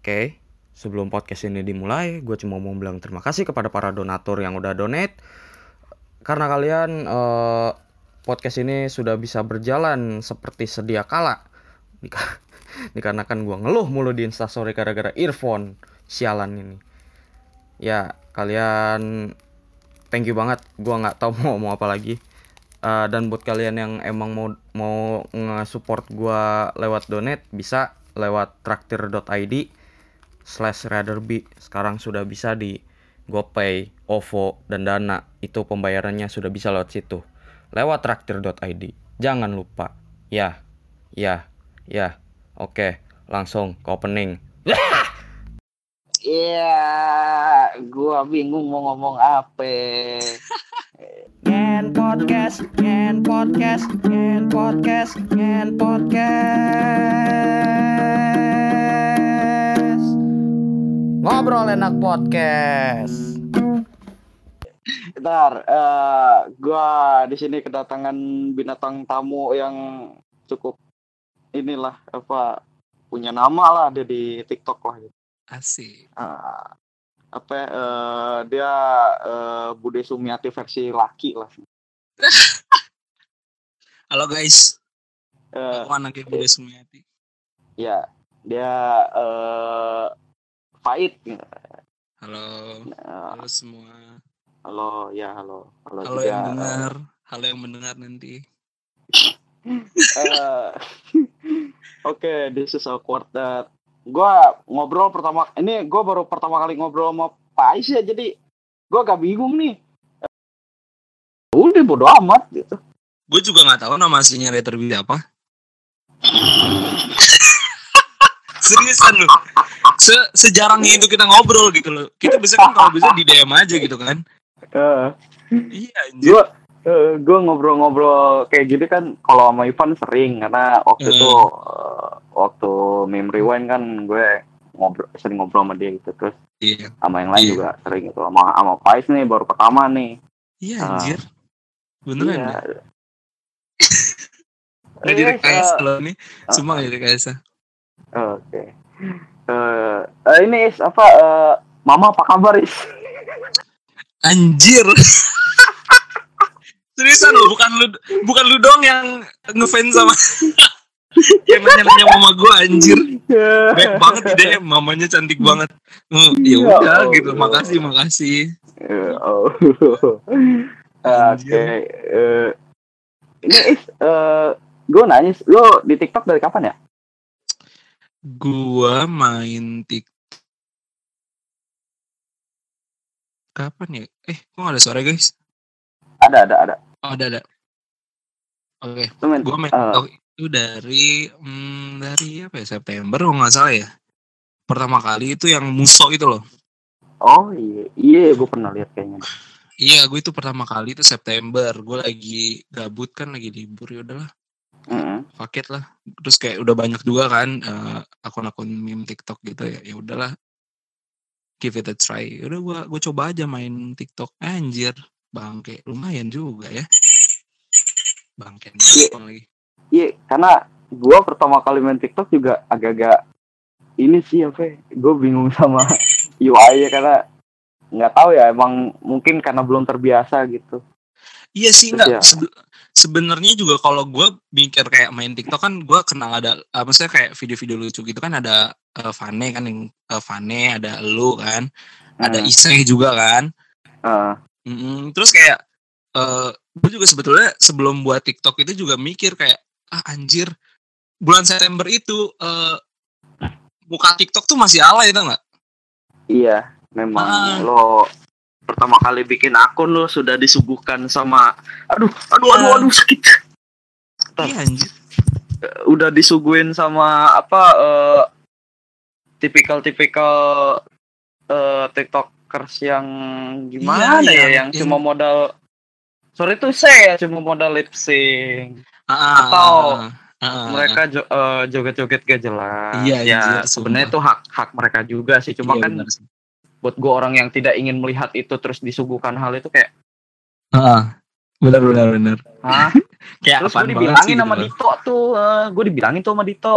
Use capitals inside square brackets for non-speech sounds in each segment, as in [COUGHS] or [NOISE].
Oke, sebelum podcast ini dimulai, gue cuma mau bilang terima kasih kepada para donatur yang udah donate. Karena kalian eh, podcast ini sudah bisa berjalan seperti sedia kala. Dika- [LAUGHS] Dikarenakan gue ngeluh mulu di instastory gara-gara earphone sialan ini. Ya, kalian thank you banget. Gua nggak tahu [LAUGHS] mau ngomong apa lagi. Eh, dan buat kalian yang emang mau mau nge-support gua lewat donate bisa lewat traktir.id slash radarby sekarang sudah bisa di GoPay, OVO, dan Dana. Itu pembayarannya sudah bisa lewat situ. Lewat traktir.id jangan lupa. Ya ya ya. Oke langsung ke opening. Iya, gua bingung mau ngomong apa. Ngen podcast, ngen podcast, ngen podcast, ngen podcast. Ngobrol enak podcast. Bentar, eh gua di sini kedatangan binatang tamu yang cukup inilah apa punya nama lah ada di TikTok lah. gitu. Asik. Ah, apa ya, eh, dia eh, Bude Sumiati versi laki lah. [LAUGHS] Halo guys, Eh, aku anaknya Bude Sumiati. ya, dia eh Faid. Halo, Eh, halo semua. halo, ya halo, halo, Halo juga, yang eh, dengar, halo yang mendengar nanti. [LAUGHS] Eh, Oke, this is awkward that gua ngobrol pertama ini gua baru pertama kali ngobrol sama Pak Ais ya jadi gua agak bingung nih. Udah bodo amat gitu. Gue juga nggak tahu nama aslinya Retro Billy apa. [LAUGHS] [LAUGHS] Seriusan lu. Se sejarang itu kita ngobrol gitu loh. Kita bisa kan kalau bisa di DM aja gitu kan. Eh, Iya anjir. gua eh, gua ngobrol-ngobrol kayak gitu kan kalau sama Ivan sering karena waktu Hmm. itu eh, waktu meme rewind kan gue ngobrol sering ngobrol sama dia gitu terus Iya. sama yang lain Iya. juga sering gitu sama sama Pak Ais nih baru pertama nih. Iya Ah. anjir. Beneran Iya. ya? Nggak di Yes, rekayasa eh, loh nih. Semua nggak di rekayasa. Oke. Eh, eh, ini Is, apa eh, Mama apa kabar Is? Anjir. Seriusan lu bukan lu bukan lu dong yang ngefans sama [LAUGHS] yang nanya-nanya mama gua anjir. Baik banget di DM mamanya cantik banget. Hmm, ya udah Allah. gitu. Makasih, makasih. Oh. Oke. Anjir. eh, ini Is, eh, gue nanya, lo di TikTok dari kapan ya? Gua main tik Kapan ya? Eh, kok gak ada suara guys? Ada, ada, ada. Oh, ada ada. Oke, main, gua main TikTok itu dari hmm, dari apa ya September kalau nggak salah ya. Pertama kali itu yang muso itu loh. oh iya, iya gue pernah lihat kayaknya. Iya, gue itu pertama kali itu September. Gue lagi gabut kan, lagi libur ya udahlah, Mm-mm. paket lah. Terus kayak udah banyak juga kan eh, akun-akun meme TikTok gitu ya. Ya udahlah, give it a try. Ya Udah gue gue coba aja main TikTok. Anjir, bangke lumayan juga ya. Bangke Iya. lagi. Iya, karena gue pertama kali main TikTok juga agak-agak ini sih apa? Gue bingung [LAUGHS] sama UI ya karena nggak tahu ya emang mungkin karena belum terbiasa gitu. Iya sih enggak. ya- Sebenarnya juga kalau gue mikir kayak main TikTok kan gue kenal ada apa sih kayak video-video lucu gitu kan ada eh, Vane kan yang eh, Vane ada lu kan ada Hmm. Iseh juga kan Eh, Mm-mm. terus kayak eh gue juga sebetulnya sebelum buat TikTok itu juga mikir kayak ah anjir bulan September itu eh buka TikTok tuh masih alay tau nggak? iya, memang Ah. lo pertama kali bikin akun lo sudah disuguhkan sama aduh aduh aduh aduh sakit. Iya anjir. Eh, Udah disuguhin sama apa eh, tipikal-tipikal eh, TikTokers yang gimana Iya, ya yang- yang, yang- cuma modal sorry tuh saya cuma modal lip sync Ah, Atau ah, ah, mereka jo- eh, joget-joget gak jelas Iya, ya sebenarnya itu hak hak mereka juga sih cuma Iya, kan benar sih. Buat gue orang yang tidak ingin melihat itu terus disuguhkan hal itu kayak Ah, benar benar benar. Hah? [LAUGHS] Kayak terus gue dibilangin sama gitu. Dito tuh gue dibilangin tuh sama Dito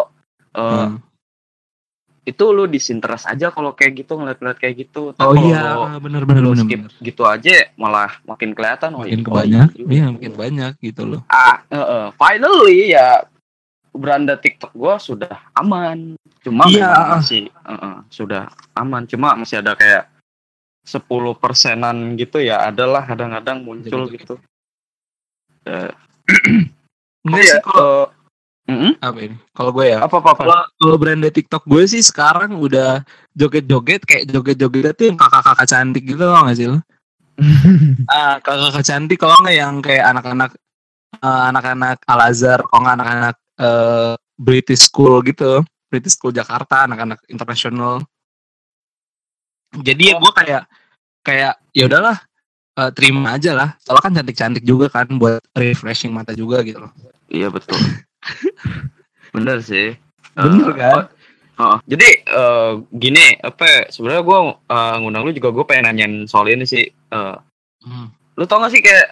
eh, Hmm. itu lu disinteres aja kalau kayak gitu ngeliat-ngeliat kayak gitu Tapi Oh iya, benar benar lu benar. skip gitu aja malah makin kelihatan oh, Makin iya, kebanyak, oh, iya makin banyak gitu loh. ah eh, eh, finally ya beranda TikTok gua sudah aman cuma Iya, memang ah. masih eh, sudah aman cuma masih ada kayak 10 persenan gitu ya adalah kadang-kadang muncul Jadi gitu Eh, Enggak iya, sih kalau eh, mm-mm, apa ini? Kalau gue ya. apa apa apa Kalau kalau brand TikTok gue sih sekarang udah joget-joget kayak joget-joget itu yang kakak-kakak cantik gitu loh nggak sih lo? [LAUGHS] Ah, kakak-kakak cantik kalau nggak yang kayak anak-anak eh, anak-anak Al Azhar, kalau nggak anak-anak eh, British School gitu, British School Jakarta, anak-anak internasional. Jadi ya gue kayak kayak ya udahlah eh, terima aja lah. Soalnya kan cantik-cantik juga kan buat refreshing mata juga gitu loh. iya betul [LAUGHS] bener sih Bener Eh, kan? Oh, jadi eh, gini apa ya, sebenarnya gue ngundang lu juga gue pengen nanyain soal ini sih Eh, Hmm. lu tau gak sih kayak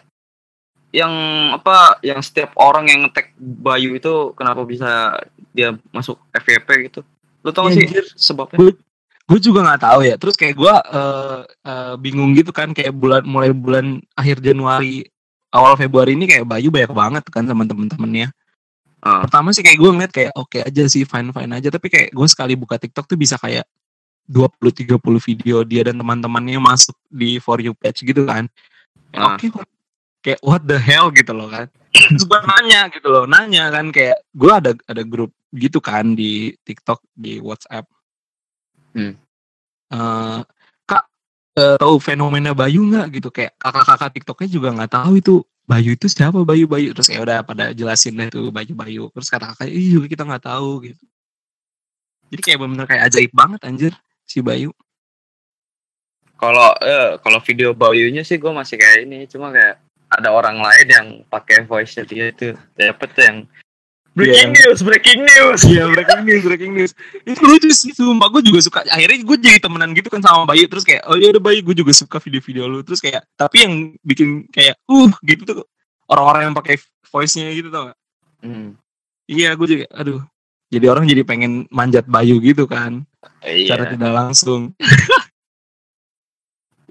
yang apa yang setiap orang yang ngetek Bayu itu kenapa bisa dia masuk FVP gitu lu tau Iya, sih anjir. sebabnya gue juga nggak tahu ya terus kayak gue eh, eh, bingung gitu kan kayak bulan mulai bulan akhir Januari awal Februari ini kayak Bayu banyak banget kan sama temen-temennya Ah. pertama sih kayak gue ngeliat kayak oke aja sih fine fine aja tapi kayak gue sekali buka TikTok tuh bisa kayak 20-30 video dia dan teman-temannya masuk di for you page gitu kan Ah. oke what- kayak what the hell? gitu loh kan. Terus gue nanya gitu loh nanya kan kayak gue ada ada grup gitu kan di TikTok di WhatsApp. Hmm. Eh, kak eh, tahu fenomena Bayu nggak? Gitu kayak kakak-kakak TikToknya juga nggak tahu itu Bayu itu siapa? Bayu Bayu. Terus ya udah pada jelasin deh tuh Bayu Bayu. Terus kata kakak iya juga kita nggak tahu gitu. Jadi kayak bener kayak ajaib banget anjir si Bayu. Kalau eh, kalau video Bayunya sih gue masih kayak ini cuma kayak ada orang lain yang pakai voice dia itu. Siapa tuh yang breaking news breaking news. Iya breaking news breaking news. Itu lucu sih sumpah. Gue juga suka. Akhirnya gue jadi temenan gitu kan sama Bayu terus kayak oh iya udah Bayu gue juga suka video-video lu. Terus kayak tapi yang bikin kayak uh gitu tuh orang-orang yang pakai voice-nya gitu tau gak Hmm, iya gue juga aduh. Jadi orang jadi pengen manjat Bayu gitu kan. Iya. Tidak langsung. [LAUGHS]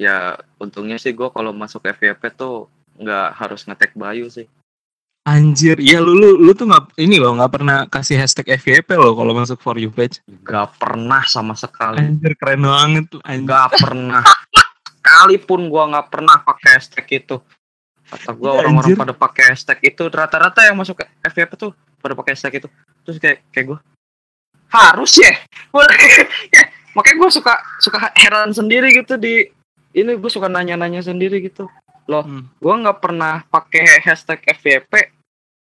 Ya untungnya sih gue kalau masuk FVP tuh nggak harus ngetek Bayu sih. Anjir iya lu lu lu tuh nggak ini loh nggak pernah kasih hashtag FYP loh kalau masuk for you page nggak pernah sama sekali. Anjir keren banget tuh anjir. Nggak pernah. Sekalipun gua nggak pernah pakai hashtag itu. Kata gua Iya, orang-orang pada pakai hashtag itu. Rata-rata yang masuk ke FVP tuh pada pakai hashtag itu. Terus kayak kayak gua harus ya? [LAUGHS] Ya, makanya gua suka suka heran sendiri gitu di ini gua suka nanya-nanya sendiri gitu Hmm. gua nggak pernah pakai hashtag FVP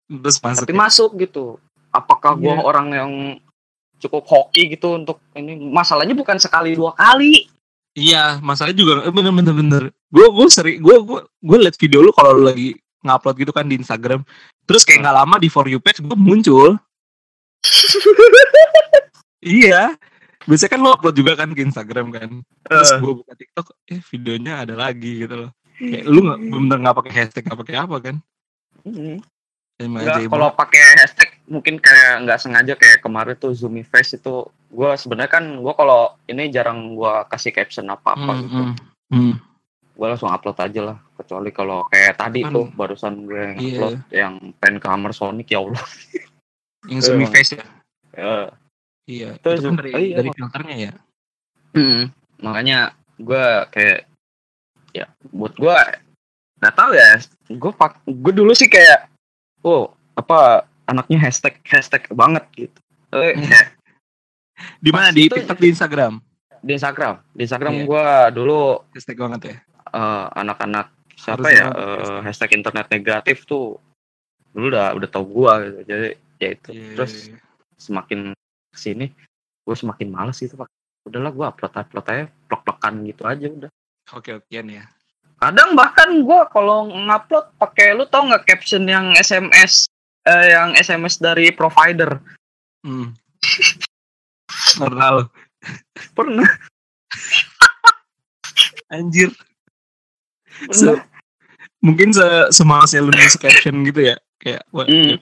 terus masuk tapi masuk gitu apakah gua Iya. orang yang cukup hoki gitu untuk ini masalahnya bukan sekali dua kali Iya, masalahnya juga eh, bener bener bener. Gue gue sering gue gue gue liat video lu kalau lu lagi ngupload gitu kan di Instagram. Terus kayak nggak lama di for you page gue muncul. [LAUGHS] iya. Biasanya kan lu upload juga kan ke Instagram kan. Terus gue buka TikTok, eh videonya ada lagi gitu loh. Kayak lu nggak bener nggak pakai hashtag nggak pakai apa kan? Mm. Ajaib kalau pakai hashtag mungkin kayak nggak sengaja kayak kemarin tuh Zoomy Face itu gue sebenarnya kan gue kalau ini jarang gue kasih caption apa apa Hmm, gitu hmm, hmm. gue langsung upload aja lah kecuali kalau kayak tadi Kan- tuh barusan gue yang Iya. upload yang pen kamar Sonic ya Allah [LAUGHS] Yang semi Emang. face ya. Ya. Iya. Itu Itu kan dari, oh iya. dari filternya ya. Mm. makanya gue kayak ya buat gue nggak tahu ya gue pak gue dulu sih kayak oh apa anaknya hashtag hashtag banget gitu Eh, Hmm. Di mana di TikTok di Instagram? di Instagram di Instagram Iya. gue dulu Hashtag banget ya. eh, anak-anak siapa Harus ya eh, hashtag. hashtag internet negatif tuh dulu udah udah tau gue gitu jadi ya itu Iya, terus iya, semakin ke sini gue semakin males gitu pak udahlah gue upload upload aja plok plokan gitu aja udah Oke okean ya. kadang bahkan gue kalau ngupload pakai lu tau nggak caption yang SMS eh, yang SMS dari provider Hmm. [LAUGHS] Pernah [LAUGHS] lo. pernah Anjir. pernah Se- mungkin se semalasnya lu nulis caption gitu ya. Kayak wah, Hmm.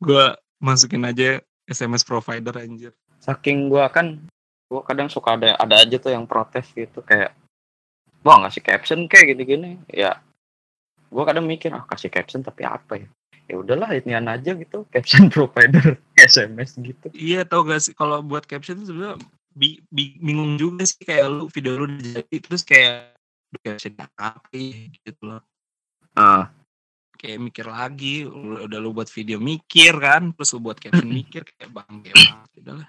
gue masukin aja SMS provider anjir. saking gua kan gua kadang suka ada ada aja tuh yang protes gitu kayak gua ngasih caption kayak gini-gini ya gua kadang mikir ah kasih caption tapi apa ya ya udahlah inian aja gitu caption [LAUGHS] provider SMS gitu Iya tau gak sih kalau buat caption tuh sebenarnya bi- bi- bingung juga sih kayak lu video lu jadi terus kayak "Duh, caption apa gitu loh. ah Kayak mikir lagi, udah, lu buat video mikir kan, terus lu buat caption [CLEARS THROAT] mikir kayak bang kayak udahlah.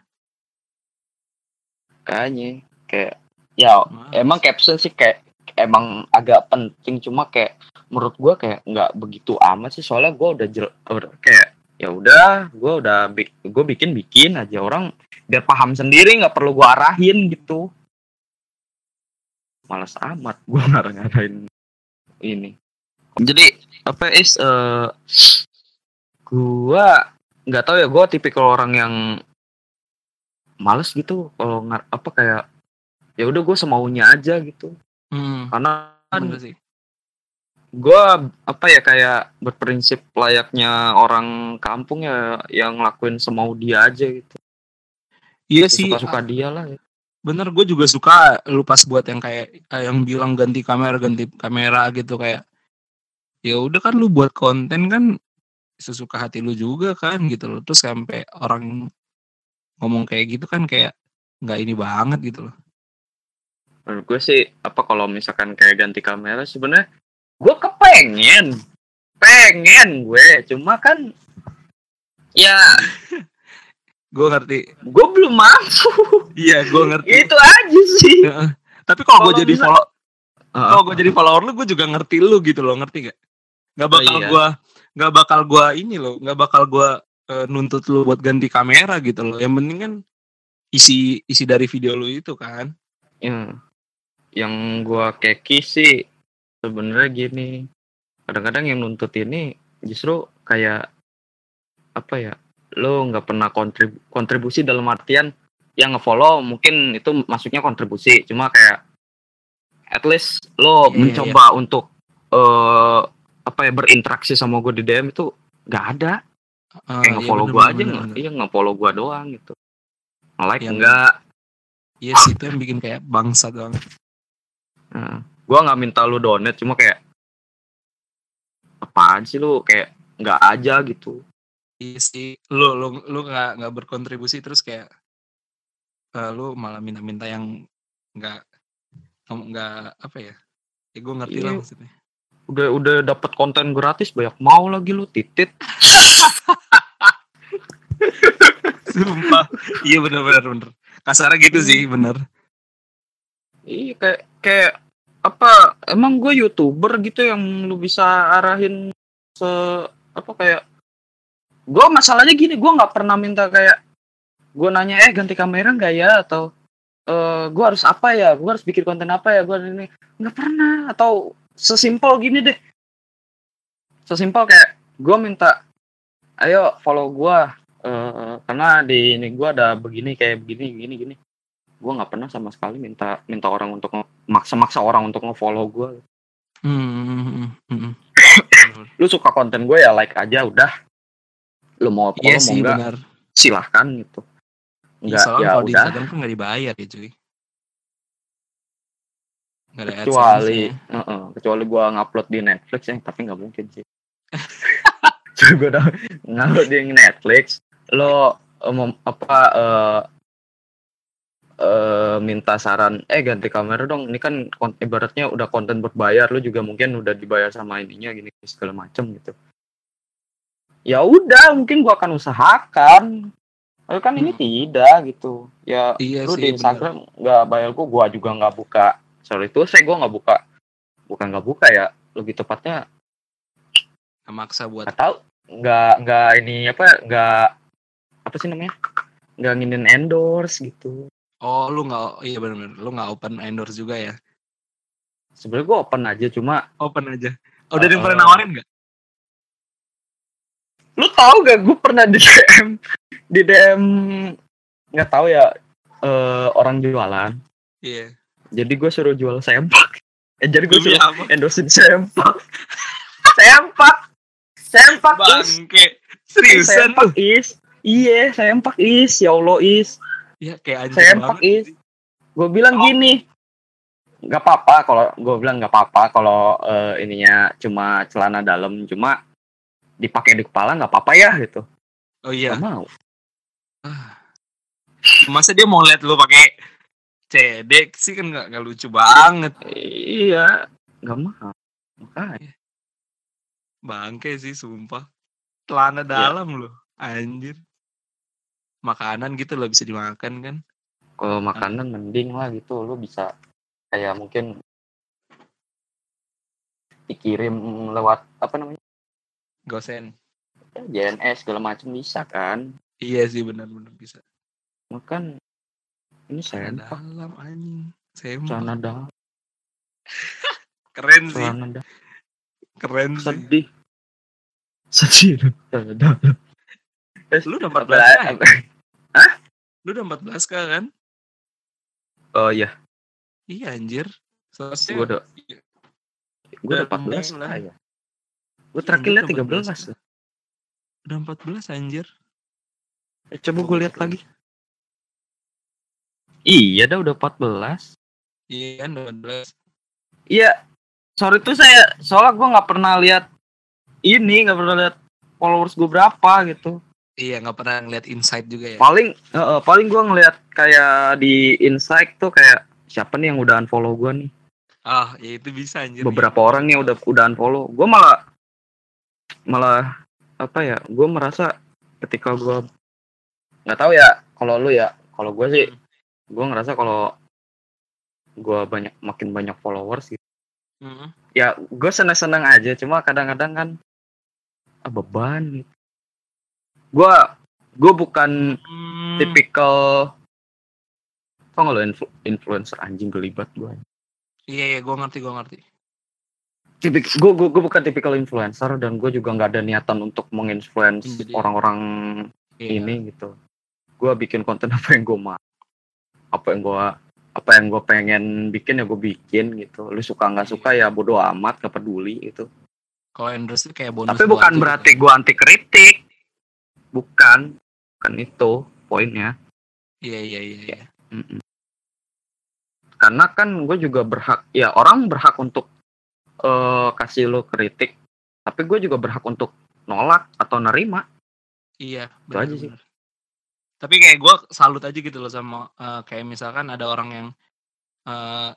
kayaknya kayak ya Males. emang caption sih kayak emang agak penting cuma kayak menurut gua kayak nggak begitu amat sih. Soalnya gua udah jel- udah kayak ya udah gua udah bi- gua bikin bikin aja. Orang biar paham sendiri nggak perlu gua arahin gitu. Malas amat gua [LAUGHS] ngarang-ngarahin ini. Jadi apa is eh gua nggak tahu ya gua tipikal orang yang males gitu kalau ngar- apa kayak ya udah gue semaunya aja gitu Hmm, karena kan gue apa ya kayak berprinsip layaknya orang kampung ya yang ngelakuin semau dia aja gitu. Iya sih, suka suka dia lah ya. bener gue juga suka lu pas buat yang kayak eh, yang bilang ganti kamera ganti kamera gitu kayak ya udah kan lu buat konten kan sesuka hati lu juga kan gitu loh. Terus sampai orang ngomong kayak gitu kan kayak nggak ini banget gitu loh menurut gue sih apa kalau misalkan kayak ganti kamera sebenarnya gue kepengen. Pengen gue cuma kan ya gue ngerti. gue belum mampu. Iya gue ngerti. Itu aja sih. Tapi kalau gue jadi follow kalau gue jadi follower lu gue juga ngerti lu gitu loh ngerti gak nggak bakal iya. gua nggak bakal gua ini loh nggak bakal gua eh, nuntut lu buat ganti kamera gitu loh. Yang penting kan isi isi dari video lu itu kan. Ya, yang gua keki sih sebenarnya gini. Kadang-kadang yang nuntut ini justru kayak apa ya? Lo nggak pernah kontrib- kontribusi dalam artian yang ngefollow mungkin itu masuknya kontribusi, cuma kayak at least lo Iya, mencoba untuk eh apa ya berinteraksi sama gue di DM itu nggak ada. Ah, Kayak iya ngefollow gua bener, aja bener, nggak, bener. iya ngefollow gua doang gitu. Nge-like Yang- enggak. iya sih itu yang bikin kayak bangsat banget Nah, gua nggak minta lu donate cuma kayak apaan sih lu? Kayak nggak aja gitu. iya sih. Lu lu lu nggak nggak berkontribusi terus kayak eh, lu malah minta-minta yang nggak nggak- apa ya? Ya gue ngerti lah Iya. maksudnya. Udah udah dapat konten gratis banyak mau lagi lu titit. [LAUGHS] sumpah. Iya bener bener bener. Kasarnya gitu sih bener. Iya kayak kayak apa emang gue youtuber gitu yang lu bisa arahin se apa kayak gue masalahnya gini gue nggak pernah minta kayak gue nanya eh ganti kamera nggak ya? Atau eh gue harus apa ya? Gue harus bikin konten apa ya? Gue ini. Nggak pernah. Atau sesimpel gini deh. Sesimpel kayak gue minta ayo follow gue eh karena di ini gue ada begini kayak begini gini gini gue nggak pernah sama sekali minta minta orang untuk maksa-maksa orang untuk nge-follow gue hmm, hmm, hmm, [COUGHS] lu suka konten gue ya like aja udah. Lu mau follow iya mau enggak benar. silahkan gitu. Ya, enggak soalnya ya kalau di udah. Instagram kan nggak dibayar ya cuy. Nggak ada kecuali AdSense-nya. Heeh, kecuali gue ngupload di Netflix ya tapi nggak mungkin sih. [LAUGHS] Gue udah ngupload di Netflix lo mem- apa eh eh, minta saran eh ganti kamera dong ini kan ibaratnya udah konten berbayar lu juga mungkin udah dibayar sama ininya gini segala macem gitu. Ya udah mungkin gua akan usahakan. Tapi kan ini Hmm. tidak gitu. Ya iya lu sih di. Instagram nggak bayar gua gua juga nggak buka. Sorry itu saya gua nggak buka. Bukan nggak buka ya lebih tepatnya maksa buat tahu nggak nggak ini apa nggak apa sih namanya? Nggak nginin endorse gitu oh lu nggak iya benar-benar lu nggak open endorse juga ya? Sebenarnya gua open aja cuma open aja. Oh, udah ada yang pernah Eh, nawarin nggak? lu tahu gak gue pernah di DM di DM nggak tahu ya eh, orang jualan. Iya. Jadi gue suruh jual sempak. Eh jadi gue suruh apa? endorsein sempak. Sempak. Sempak is. Bangke. Seriusan lu? sempak is. Iya sempak is. Ya allah is Iya kayak anjing Sempak, banget. Is. gue bilang gini nggak apa-apa kalau gue bilang nggak apa-apa kalau eh, ininya cuma celana dalam cuma dipakai di kepala nggak apa-apa ya gitu Oh iya. Nggak mau Masa dia mau lihat lu pakai CD sih kan nggak lucu banget. iya nggak mau makanya Bangke sih sumpah. Celana dalam loh. Anjir. Makanan gitu loh bisa dimakan kan. kalau makanan mending lah gitu lu bisa kayak mungkin dikirim lewat apa namanya Gosen. JNS segala macam bisa kan Iya sih benar-benar bisa. makan ini sempak dalam anjing. Sempak. celana dalam [LAUGHS] Keren sih. celana dalam Keren sih. sedih sedih celana dalam Lu udah 14 Apa- kan? apa- Lu udah 14 kan? oh iya Iya anjir. Seharusnya gue udah gue udah Udah 14 lumayan lah. ya gue terakhir Iya, lihat udah 13 udah 14 anjir. Eh, coba gue lihat lagi iya dah udah 14 Iya kan 12. Iya, sorry tuh saya soalnya gue nggak pernah lihat ini, nggak pernah lihat followers gue berapa gitu. Iya nggak pernah ngeliat insight juga ya. Paling, eh, eh, paling gue ngeliat kayak di insight tuh kayak siapa nih yang udah unfollow gue nih? Ah ya itu bisa anjir. Beberapa orang nih udah udah unfollow. Gue malah, malah apa ya? Gue merasa ketika gue nggak tahu ya. Kalau lu ya, kalau gue sih, gue ngerasa kalau gue banyak makin banyak followers gitu. Mm-mm. ya gue seneng-seneng aja cuma kadang-kadang kan ah, beban gitu gue gue bukan Hmm, tipikal tau gak lo influ- influencer anjing gelibat gue Iya iya gue ngerti gue ngerti. tipik gue gue bukan tipikal influencer dan gue juga nggak ada niatan untuk menginfluence Jadi- orang-orang Iya. ini gitu gue bikin konten [LAUGHS] apa yang gue mau apa yang gue apa yang gue pengen bikin ya gue bikin gitu lu suka nggak suka ya bodo amat gak peduli gitu Kalau endorse itu kayak bonus. Tapi bukan berarti gitu. gue anti kritik. Bukan. Bukan itu poinnya. Iya iya iya. iya. Mm-mm. Karena kan gue juga berhak, ya orang berhak untuk eh, kasih lo kritik. Tapi gue juga berhak untuk nolak atau nerima. Iya. Itu aja sih. Tapi kayak gue salut aja gitu loh sama eh, kayak misalkan ada orang yang eh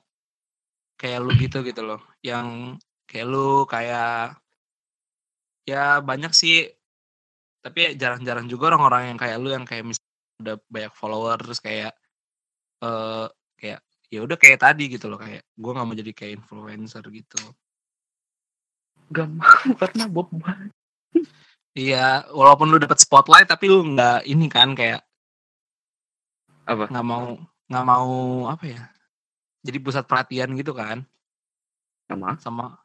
kayak lu gitu gitu loh, yang kayak lu kayak ya banyak sih. Tapi jarang-jarang juga orang-orang yang kayak lu yang kayak misalnya udah banyak follower terus kayak eh kayak ya udah kayak tadi gitu loh kayak gue nggak mau jadi kayak influencer gitu. Gak mau [LAUGHS] karena beban. Iya, walaupun lu dapat spotlight tapi lu nggak ini kan kayak Apa? nggak mau nggak mau apa ya? Jadi pusat perhatian gitu kan Gak mau. sama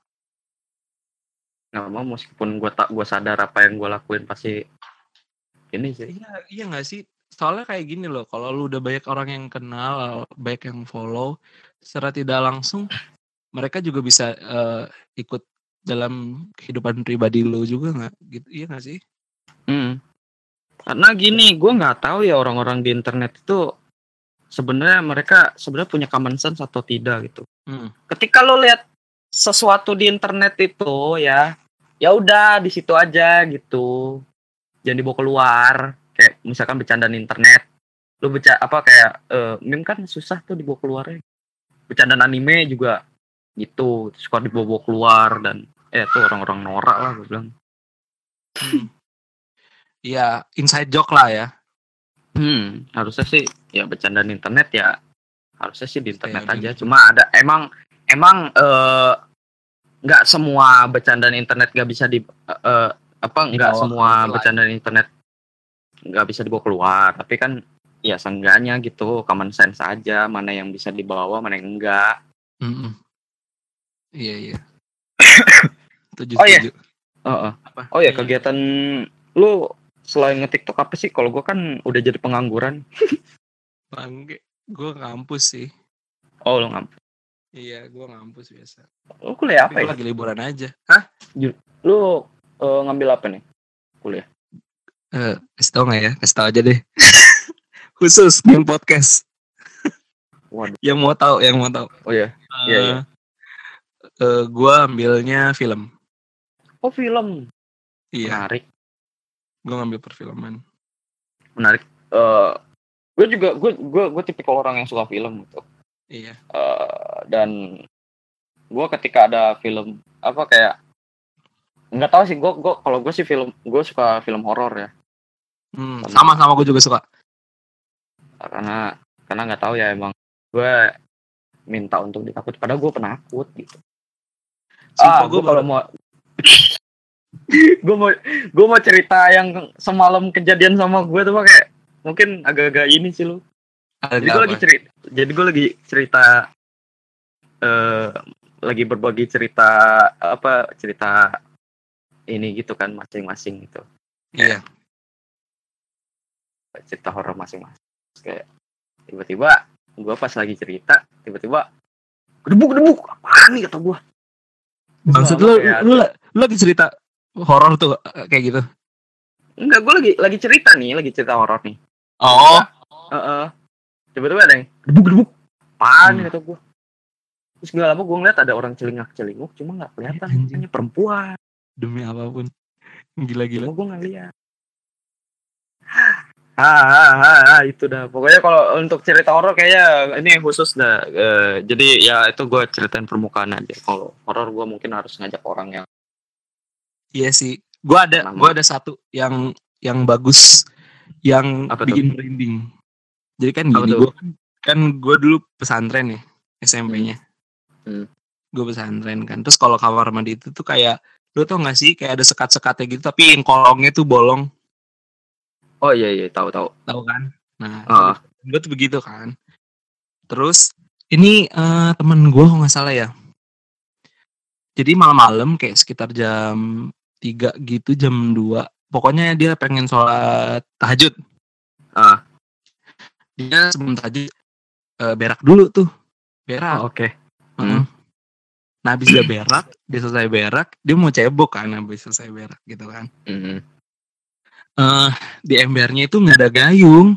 Gak mau meskipun gue tak gue sadar apa yang gue lakuin pasti ini sih. iya iya nggak sih? Soalnya kayak gini loh, kalau lu udah banyak orang yang kenal, banyak yang follow, secara tidak langsung mereka juga bisa eh, ikut dalam kehidupan pribadi lu juga nggak gitu iya nggak sih? Hmm. Karena gini, gue nggak tahu ya orang-orang di internet itu sebenarnya mereka sebenarnya punya common sense atau tidak gitu. Hmm. Ketika lo lihat sesuatu di internet itu ya, ya udah di situ aja gitu. Jangan dibawa keluar. Kayak misalkan bercandaan internet. Lo baca apa kayak eh, meme kan susah tuh dibawa keluarnya. Bercandaan anime juga gitu, suka dibawa keluar dan eh tuh orang-orang norak lah gue bilang. Hmm. Iya, inside joke lah ya. Hmm, harusnya sih ya bercandaan internet ya harusnya sih di internet Kayak aja. gitu. Cuma ada emang emang eh, nggak semua bercandaan internet nggak bisa di eh, apa nggak Dibawa semua keluar. bercandaan internet nggak bisa dibawa keluar. Tapi kan ya seenggaknya gitu common sense aja mana yang bisa dibawa mana yang enggak. Mm-mm. Iya iya. [COUGHS] Tujuh Oh, iya. tujuh. Heeh. Apa? Oh ya Iya. kegiatan lu selain nge-TikTok apa sih? Kalau gua kan udah jadi pengangguran. Bangke. Gue ngampus sih. Oh lu ngap. Iya, gue ngampus biasa. Lu kuliah Tapi apa gue ya? lagi liburan aja. Hah? Lu eh, ngambil apa nih? Kuliah. Eh, kasih tau nggak ya? Kasih tau aja deh. [LAUGHS] khusus game podcast. Waduh. Yang mau tahu, yang mau tahu. Oh ya. Iya, iya. Eh, eh, gua ambilnya film. Oh film. Iya, Menarik. gua ngambil perfilman. Menarik. Eh gue juga gue gue gue tipikal orang yang suka film gitu. Iya. Eh, dan gue ketika ada film apa kayak nggak tahu sih gue gue kalau gue sih film gue suka film horor ya. Hmm, sama. sama gue juga suka. karena karena nggak tahu ya emang gue minta untuk ditakut padahal gue penakut gitu. Sumpah ah gue kalau mau [LAUGHS] gue mau gue mau cerita yang semalam kejadian sama gue tuh Pak, kayak mungkin agak-agak ini sih lu. Jadi gue lagi cerita jadi gue lagi cerita eh lagi berbagi cerita apa cerita ini gitu kan masing-masing gitu Iya. cerita horor masing-masing kayak tiba-tiba gue pas lagi cerita tiba-tiba gedebuk gedebuk apaan nih kata gue Maksud lu, lu, lu lagi cerita horor tuh eh, kayak gitu. enggak gue lagi lagi cerita nih lagi cerita horor nih Oh, Heeh. tiba-tiba ada yang gedebuk gedebuk apaan nih Hmm. kata gue terus gak lama gue ngeliat ada orang celingak celinguk cuma nggak kelihatan hanya perempuan demi apa pun. Gila-gila. gue nggak lihat ah, ah, ah, ah, itu dah pokoknya kalau untuk cerita horor kayaknya ini khusus dah Eh, jadi ya itu gue ceritain permukaan aja kalau horor gue mungkin harus ngajak orang yang Iya sih. Gua ada gua ada satu yang yang bagus yang Apa bikin merinding. Jadi kan gini, gua kan, kan gua dulu pesantren ya SMP-nya. Hmm. Gue pesantren kan. Terus kalau kamar mandi itu tuh kayak lu tau gak sih kayak ada sekat-sekatnya gitu tapi yang kolongnya tuh bolong, oh iya iya tahu tahu tahu kan? Nah, Ah. gue tuh begitu kan. Terus ini eh, temen gue kalau nggak salah ya. Jadi malam-malam kayak sekitar jam 3 gitu jam 2 Pokoknya dia pengen sholat tahajud. Ah. Dia sebelum tahajud eh, berak dulu tuh. Berak. Oh, oke Heeh. Nah habis dia berak, dia selesai berak, dia mau cebok kan habis selesai berak gitu kan. Mhm. eh di embernya itu nggak ada gayung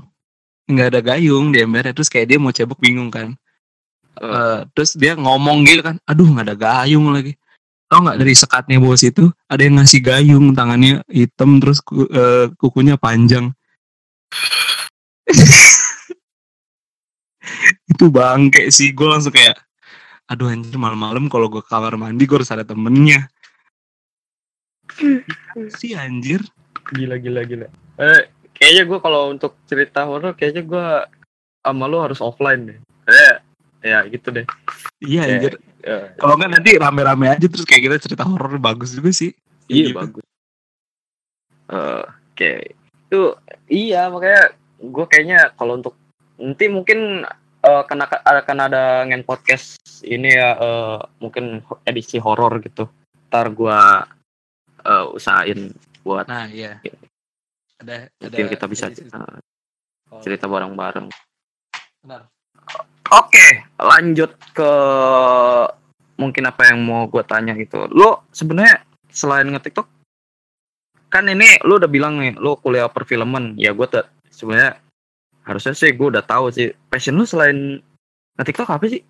nggak ada gayung di embernya terus kayak dia mau cebok bingung kan Eh. Eh, terus dia ngomong gitu kan aduh nggak ada gayung lagi tau nggak dari sekatnya bos itu ada yang ngasih gayung tangannya hitam terus eh, kukunya panjang [LAUGHS] itu bangke sih gue langsung kayak aduh anjir malam-malam kalau gue kamar mandi gue harus ada temennya. Sih anjir. Gila gila gila. Eh kayaknya gue kalau untuk cerita horor kayaknya gue sama lu harus offline deh. Eh ya gitu deh. Iya Kayak, anjir. eh, Kalau nggak nanti rame-rame aja terus kayak kita cerita horor bagus juga sih. iya Gitu. bagus. Eh, oke. Itu iya makanya gue kayaknya kalau untuk nanti mungkin eh, kena akan ada ngen podcast ini ya eh, mungkin edisi horor gitu ntar gue eh, usahain buat Nah iya. Ada ada. mungkin kita bisa edisi eh, cerita bareng-bareng Benar. Oke, lanjut ke mungkin apa yang mau gue tanya gitu. Lo sebenarnya selain nge-TikTok kan ini lo udah bilang nih, lo kuliah perfilman. Ya gue tuh sebenarnya harusnya sih gue udah tahu sih passion lo selain nge-TikTok apa sih?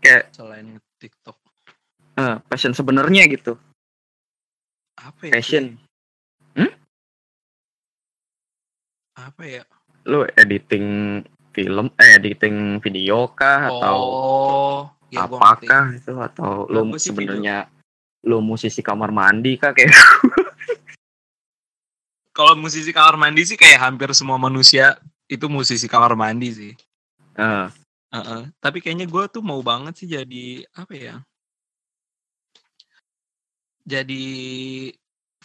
Kayak Selain TikTok eh, passion sebenarnya gitu. apa ya? Passion. Apa ya? Lo editing film, eh editing video kah atau Oh, ya gua ngerti. apakah itu atau sih sebenarnya lo musisi kamar mandi kah kayak [LAUGHS] Kalau musisi kamar mandi sih kayak hampir semua manusia itu musisi kamar mandi sih. Eh, Heeh. Tapi kayaknya gue tuh mau banget sih jadi apa ya? Jadi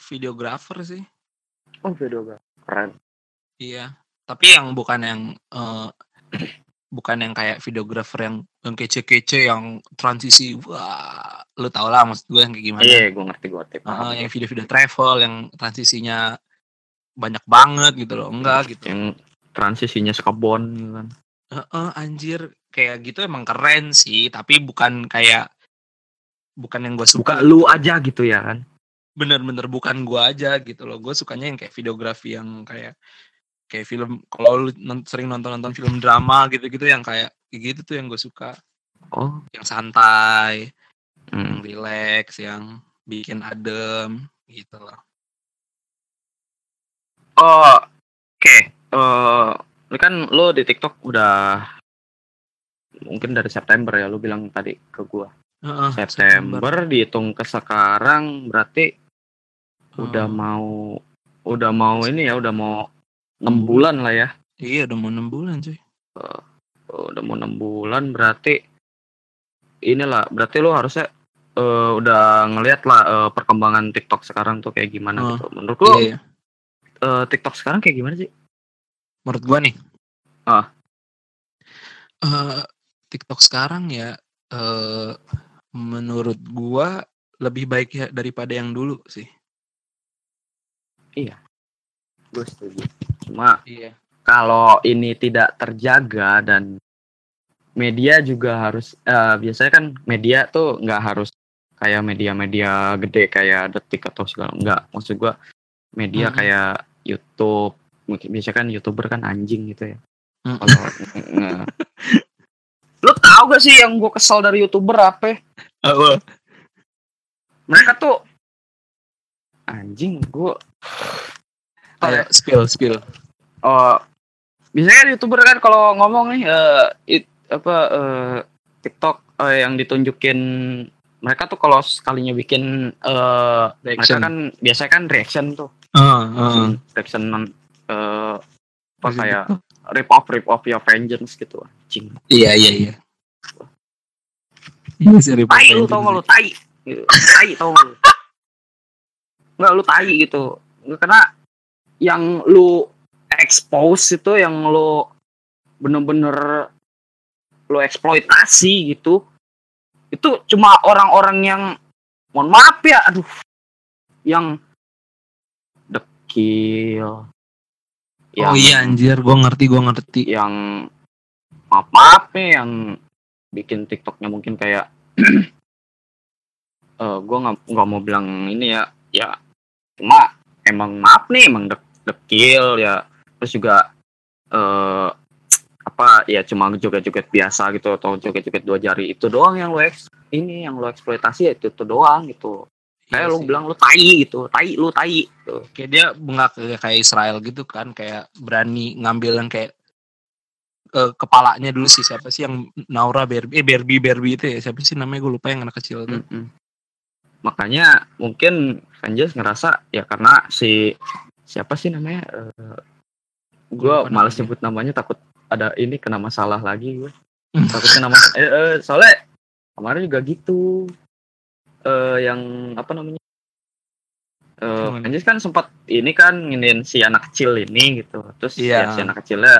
videografer sih. Oh video keren. Iya, tapi yang bukan yang eh, bukan yang kayak videografer yang yang kece-kece yang transisi wah lu tau lah maksud gue yang kayak gimana Iya, gue ngerti gue ngerti. Heeh, yang video-video travel yang transisinya banyak banget gitu loh enggak gitu yang transisinya sekebon gitu kan. Heeh, anjir kayak gitu emang keren sih tapi bukan kayak bukan yang gue suka Bukan lu aja gitu ya kan. bener-bener bukan gua aja gitu loh gue sukanya yang kayak videografi yang kayak kayak film kalau lu sering nonton-nonton film drama gitu-gitu yang kayak gitu tuh yang gue suka Oh. yang santai yang Hmm. relax yang bikin adem gitu loh Oh, oke. Eh, ini kan lo di TikTok udah mungkin dari September ya, lo bilang tadi ke gua. Heeh, September, dihitung ke sekarang berarti udah Hmm. mau udah mau ini ya, udah mau enam bulan lah ya. iya udah mau enam bulan cuy Oh, udah mau enam bulan berarti inilah berarti lo harusnya eh, udah ngeliat lah eh, perkembangan TikTok sekarang tuh kayak gimana Oh, gitu. Menurut lo Iya, iya. eh, TikTok sekarang kayak gimana sih? Menurut gua nih Ah. Eh, TikTok sekarang ya eh menurut gua lebih baik ya daripada yang dulu sih Gue setuju. Cuma iya kalau ini tidak terjaga dan media juga harus eh, biasanya kan media tuh nggak harus kayak media-media gede kayak detik atau segala enggak maksud gua media Mm-mm. kayak YouTube biasanya kan youtuber kan anjing gitu ya kalau [LAUGHS] lu tau gak sih yang gua kesel dari youtuber apa Apa? mereka tuh anjing gua Ayo, spill spill Oh, biasanya kan youtuber kan kalau ngomong nih eh, it, apa eh, TikTok eh, yang ditunjukin mereka tuh kalau sekalinya bikin eh mereka Reaction. kan biasanya kan reaction tuh Ah, ah. reaction eh apa kayak rip off rip off ya vengeance gitu anjing. Iya iya iya. Iya sih report tai lu itu tau gak lu? tai. Gitu. tai tau gak lu? Nggak lu tai gitu. Karena yang lu expose itu yang lu bener-bener lu eksploitasi gitu itu cuma orang-orang yang mohon maaf ya aduh yang dekil oh iya anjir gua ngerti gua ngerti. yang maaf nih yang bikin TikToknya mungkin kayak [CLEARS THROAT] eh gue nggak nggak mau bilang ini ya. Ya cuma emang maaf nih emang dek dekil ya. Terus juga eh apa ya cuma joget-joget biasa gitu atau joget-joget dua jari itu doang yang lo eks ini yang lo eksploitasi ya itu, itu doang gitu kayak Iya lo sih. bilang lo tai gitu tai lu tai gitu. kayak dia bengak kayak Israel gitu kan kayak berani ngambil yang kayak eh, kepalanya dulu sih siapa sih yang Naura Barbie eh Barbie Barbie itu ya siapa sih namanya gue lupa yang anak kecil tuh Mm-mm. Makanya mungkin Vengeance ngerasa ya karena si siapa sih namanya? Eh, gue males namanya. nyebut namanya takut ada ini kena masalah lagi gue. Hmm. takut kena masalah. Eh, eh, soalnya kemarin juga gitu. Eh yang apa namanya? Eh Gimana? Vengeance kan sempat ini kan nginin si anak kecil ini gitu. Terus Iya. ya si anak kecilnya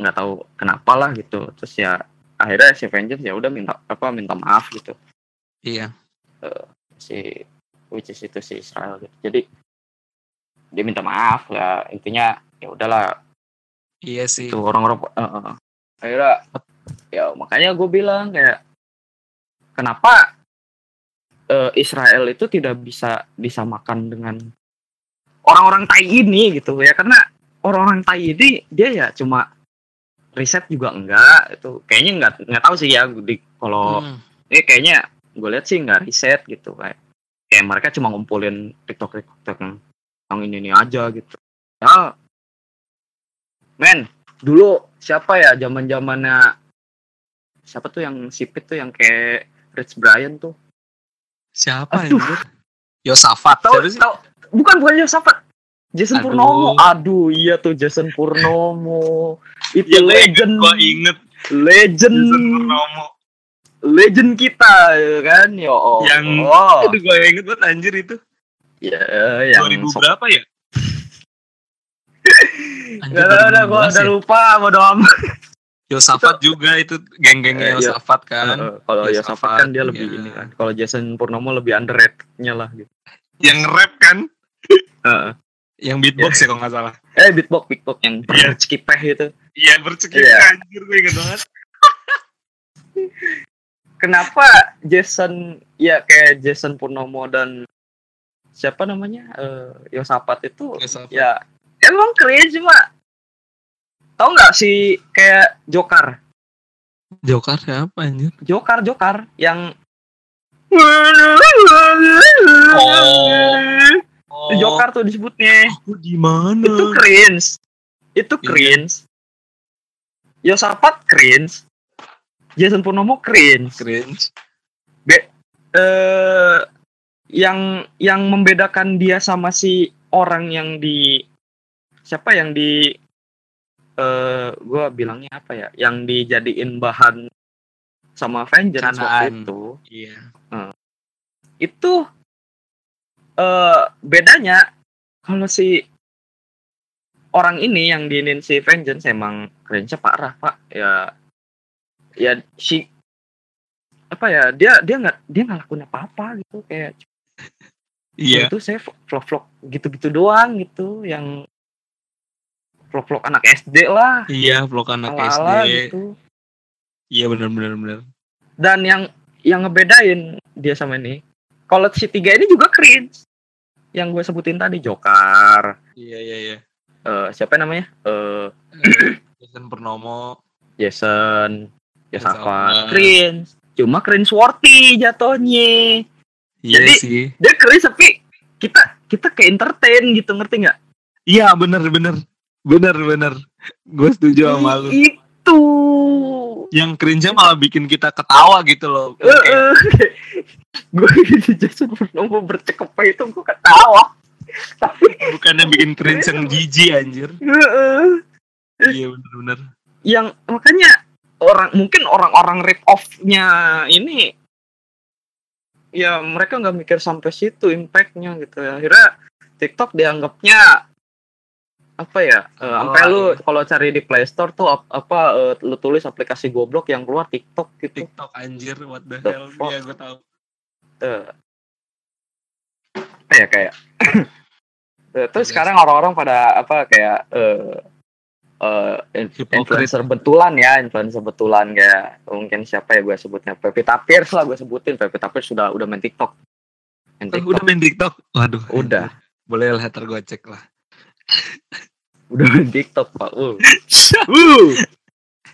nggak tahu kenapa lah gitu. Terus ya akhirnya si Vengeance ya udah minta apa minta maaf gitu iya si which is itu si Israel gitu. Jadi dia minta maaf ya intinya ya udahlah iya sih itu orang-orang eh, eh. akhirnya ya makanya gue bilang kayak kenapa eh, Israel itu tidak bisa disamakan dengan orang-orang Tai ini gitu ya. Karena orang-orang Tai ini dia ya cuma riset juga enggak itu kayaknya enggak nggak tahu sih ya di kalau Hmm. ini kayaknya gue lihat sih nggak riset gitu kayak kayak mereka cuma ngumpulin tiktok tiktok yang yang ini ini aja gitu. Ya. Men dulu siapa ya zaman zamannya siapa tuh yang sipit tuh yang kayak Rich Brian tuh siapa Aduh. anjir Yosafat tahu siapa sih? tahu. Bukan bukan Yosafat. Jason Aduh. Purnomo. Aduh iya tuh Jason Purnomo. Itu gua legend gua inget. Legend. Jason Purnomo. Legend kita ya kan? Ya oh Yang- oh. aduh gua inget banget anjir itu. Ya yang 2000 sok- berapa ya? Anjir, Gak ada, udah, gue 2015 udah ya? lupa, bodo amat. Yosafat juga itu geng-gengnya Eh, iya. Yosafat kan Eh, Kalau Yosafat, Yosafat kan dia lebih ya. ini kan. Kalau Jason Purnomo lebih underrated-nya lah gitu. yang rap kan Heeh. yang beatbox ya kalau nggak salah Eh beatbox beatbox yang Iya. bercekipeh itu. iya bercekik Iya. anjir gue inget banget [LAUGHS] Kenapa Jason ya kayak Jason Purnomo dan siapa namanya eh Yosafat itu Yosafat. ya emang keren cuma Tahu nggak si kayak Jokar? Joker siapa anjir? Jokar, Jokar yang Oh. Jokar tuh disebutnya. Aku di mana? Itu cringe. Itu Iya. cringe. Yosafat cringe. Jason Purnomo cringe. cringe. eh yang yang membedakan dia sama si orang yang di siapa yang di eh gua bilangnya apa ya yang dijadiin bahan sama Avengers waktu Canaan. itu Iya. itu eh bedanya kalau si orang ini yang diinin si Vengeance emang cringe parah pak ya ya si apa ya dia dia nggak dia nggak lakuin apa apa gitu kayak Iya. itu saya vlog vlog gitu gitu doang gitu yang vlog vlog anak SD lah Iya, vlog anak ala SD. gitu Iya benar benar benar. dan yang yang ngebedain dia sama ini kalau si tiga ini juga cringe yang gue sebutin tadi Jokar Iya iya iya. eh siapa namanya eh Eh, Jason Purnomo. Jason. Yosafat cringe cuma cringe worthy jatuhnya Iya Jadi- sih. dia cringe tapi kita kita ke entertain gitu ngerti nggak Iya benar benar. Benar benar. Gue setuju sama lu. itu Yang cringe malah bikin kita ketawa gitu loh. Kayak, [LAUGHS] gue gitu Jason Purnomo bercakap itu gue ketawa tapi bukannya bikin cringe yang [LAUGHS] jijik anjir. Heeh. Iya benar benar. yang makanya orang mungkin orang-orang rip off-nya ini ya mereka nggak mikir sampai situ impactnya gitu ya akhirnya TikTok dianggapnya apa ya eh, Oh, sampai lu iya. kalau cari di Play Store tuh ap- apa eh, lu tulis aplikasi goblok yang keluar TikTok gitu TikTok anjir what the The hell. fuck? Iya gue tahu. Eh, apa ya kayak [COUGHS] Eh, terus Iya. sekarang orang-orang pada apa kayak in- Hipokrit. influencer betulan ya influencer betulan kayak mungkin siapa ya gue sebutnya Pevita Pierce lah gue sebutin Pevita Pierce sudah udah main TikTok main Oh, TikTok udah main TikTok? Waduh. Udah. Boleh lah ntar gue cek lah. Udah main TikTok pak uh. [LAUGHS] uh.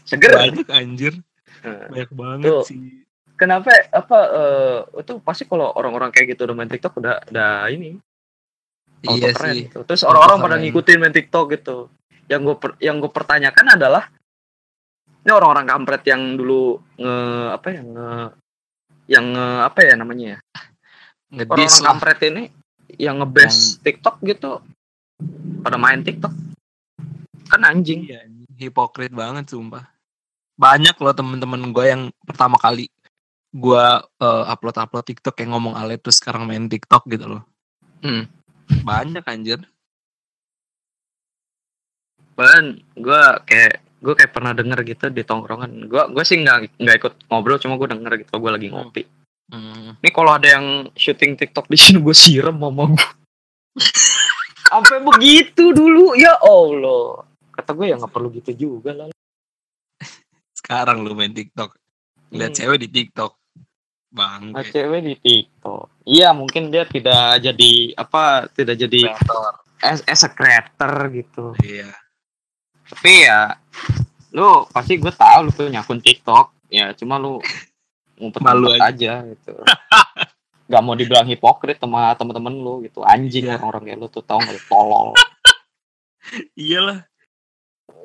seger Banyak anjir. Eh, Banyak banget Tuh. sih. kenapa apa eh, itu pasti kalau orang-orang kayak gitu udah main TikTok udah udah ini Iya keren sih. gitu. terus orang-orang pada ngikutin main TikTok gitu yang gue yang gue pertanyakan adalah ini orang-orang kampret yang dulu nge apa ya nge yang nge apa ya namanya ya orang-orang kampret ini yang ngebase TikTok gitu pada main TikTok kan anjing Iya, anjing. hipokrit banget sumpah. Banyak loh temen-temen gue yang pertama kali gue upload upload TikTok yang ngomong ale terus sekarang main TikTok gitu loh. Hmm. Banyak anjir. bahkan gue kayak gue kayak pernah denger gitu di tongkrongan gue gue sih nggak nggak ikut ngobrol cuma gue denger gitu gue lagi ngopi Hmm. ini kalau ada yang syuting TikTok di sini gue siram mama gue [LAUGHS] sampai begitu dulu ya allah kata gue ya nggak perlu gitu juga lah Sekarang lu main TikTok. Lihat Hmm. cewek di TikTok. Nah, Bangke. cewek di TikTok iya mungkin dia tidak jadi apa tidak jadi as, as a creator gitu Iya. tapi ya lu pasti gue tahu lu punya akun TikTok ya cuma lu [LAUGHS] ngumpet Malu aja. gitu [LAUGHS] Gak mau dibilang hipokrit sama temen-temen lu gitu anjing Iya. orang-orang kayak lu tuh tau gak lu tolol [LAUGHS] Iyalah.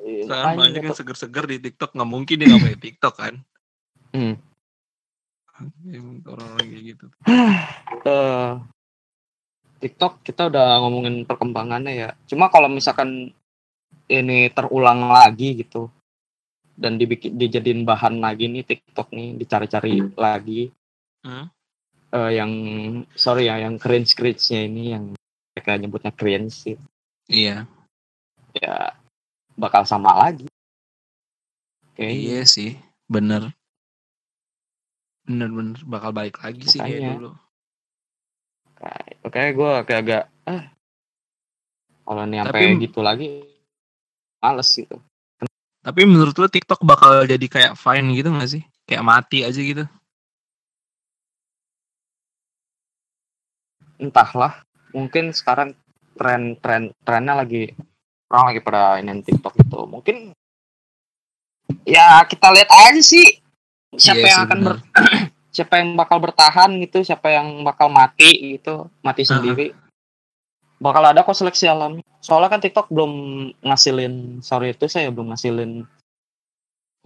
Iya, Sekarang banyak yang tuh. seger-seger di TikTok. Nggak mungkin dia nggak punya TikTok kan. Hmm. Orang-orang kayak gitu. [SIGHS] Eh, TikTok kita udah ngomongin perkembangannya ya cuma kalau misalkan ini terulang lagi gitu dan dibikin dijadiin bahan lagi nih TikTok nih dicari-cari lagi Hmm. Eh, yang sorry ya yang cringe cringe nya ini yang mereka nyebutnya cringe sih Iya. ya bakal sama lagi Oke, Iya sih. Bener. Bener-bener bakal balik lagi sih kayak Makanya. dulu. oke gue agak-agak ah kalau nih sampai gitu lagi males gitu Tapi menurut lu TikTok bakal jadi kayak Vine gitu gak sih? Kayak mati aja gitu. Entahlah mungkin sekarang tren tren trennya lagi orang lagi pada ini TikTok gitu. Mungkin ya kita lihat aja sih siapa Iya yang akan ber, [CLEARS THROAT] siapa yang bakal bertahan gitu siapa yang bakal mati gitu mati sendiri. Bakal ada kok seleksi alam. Soalnya kan TikTok belum ngasilin sorry itu saya belum ngasilin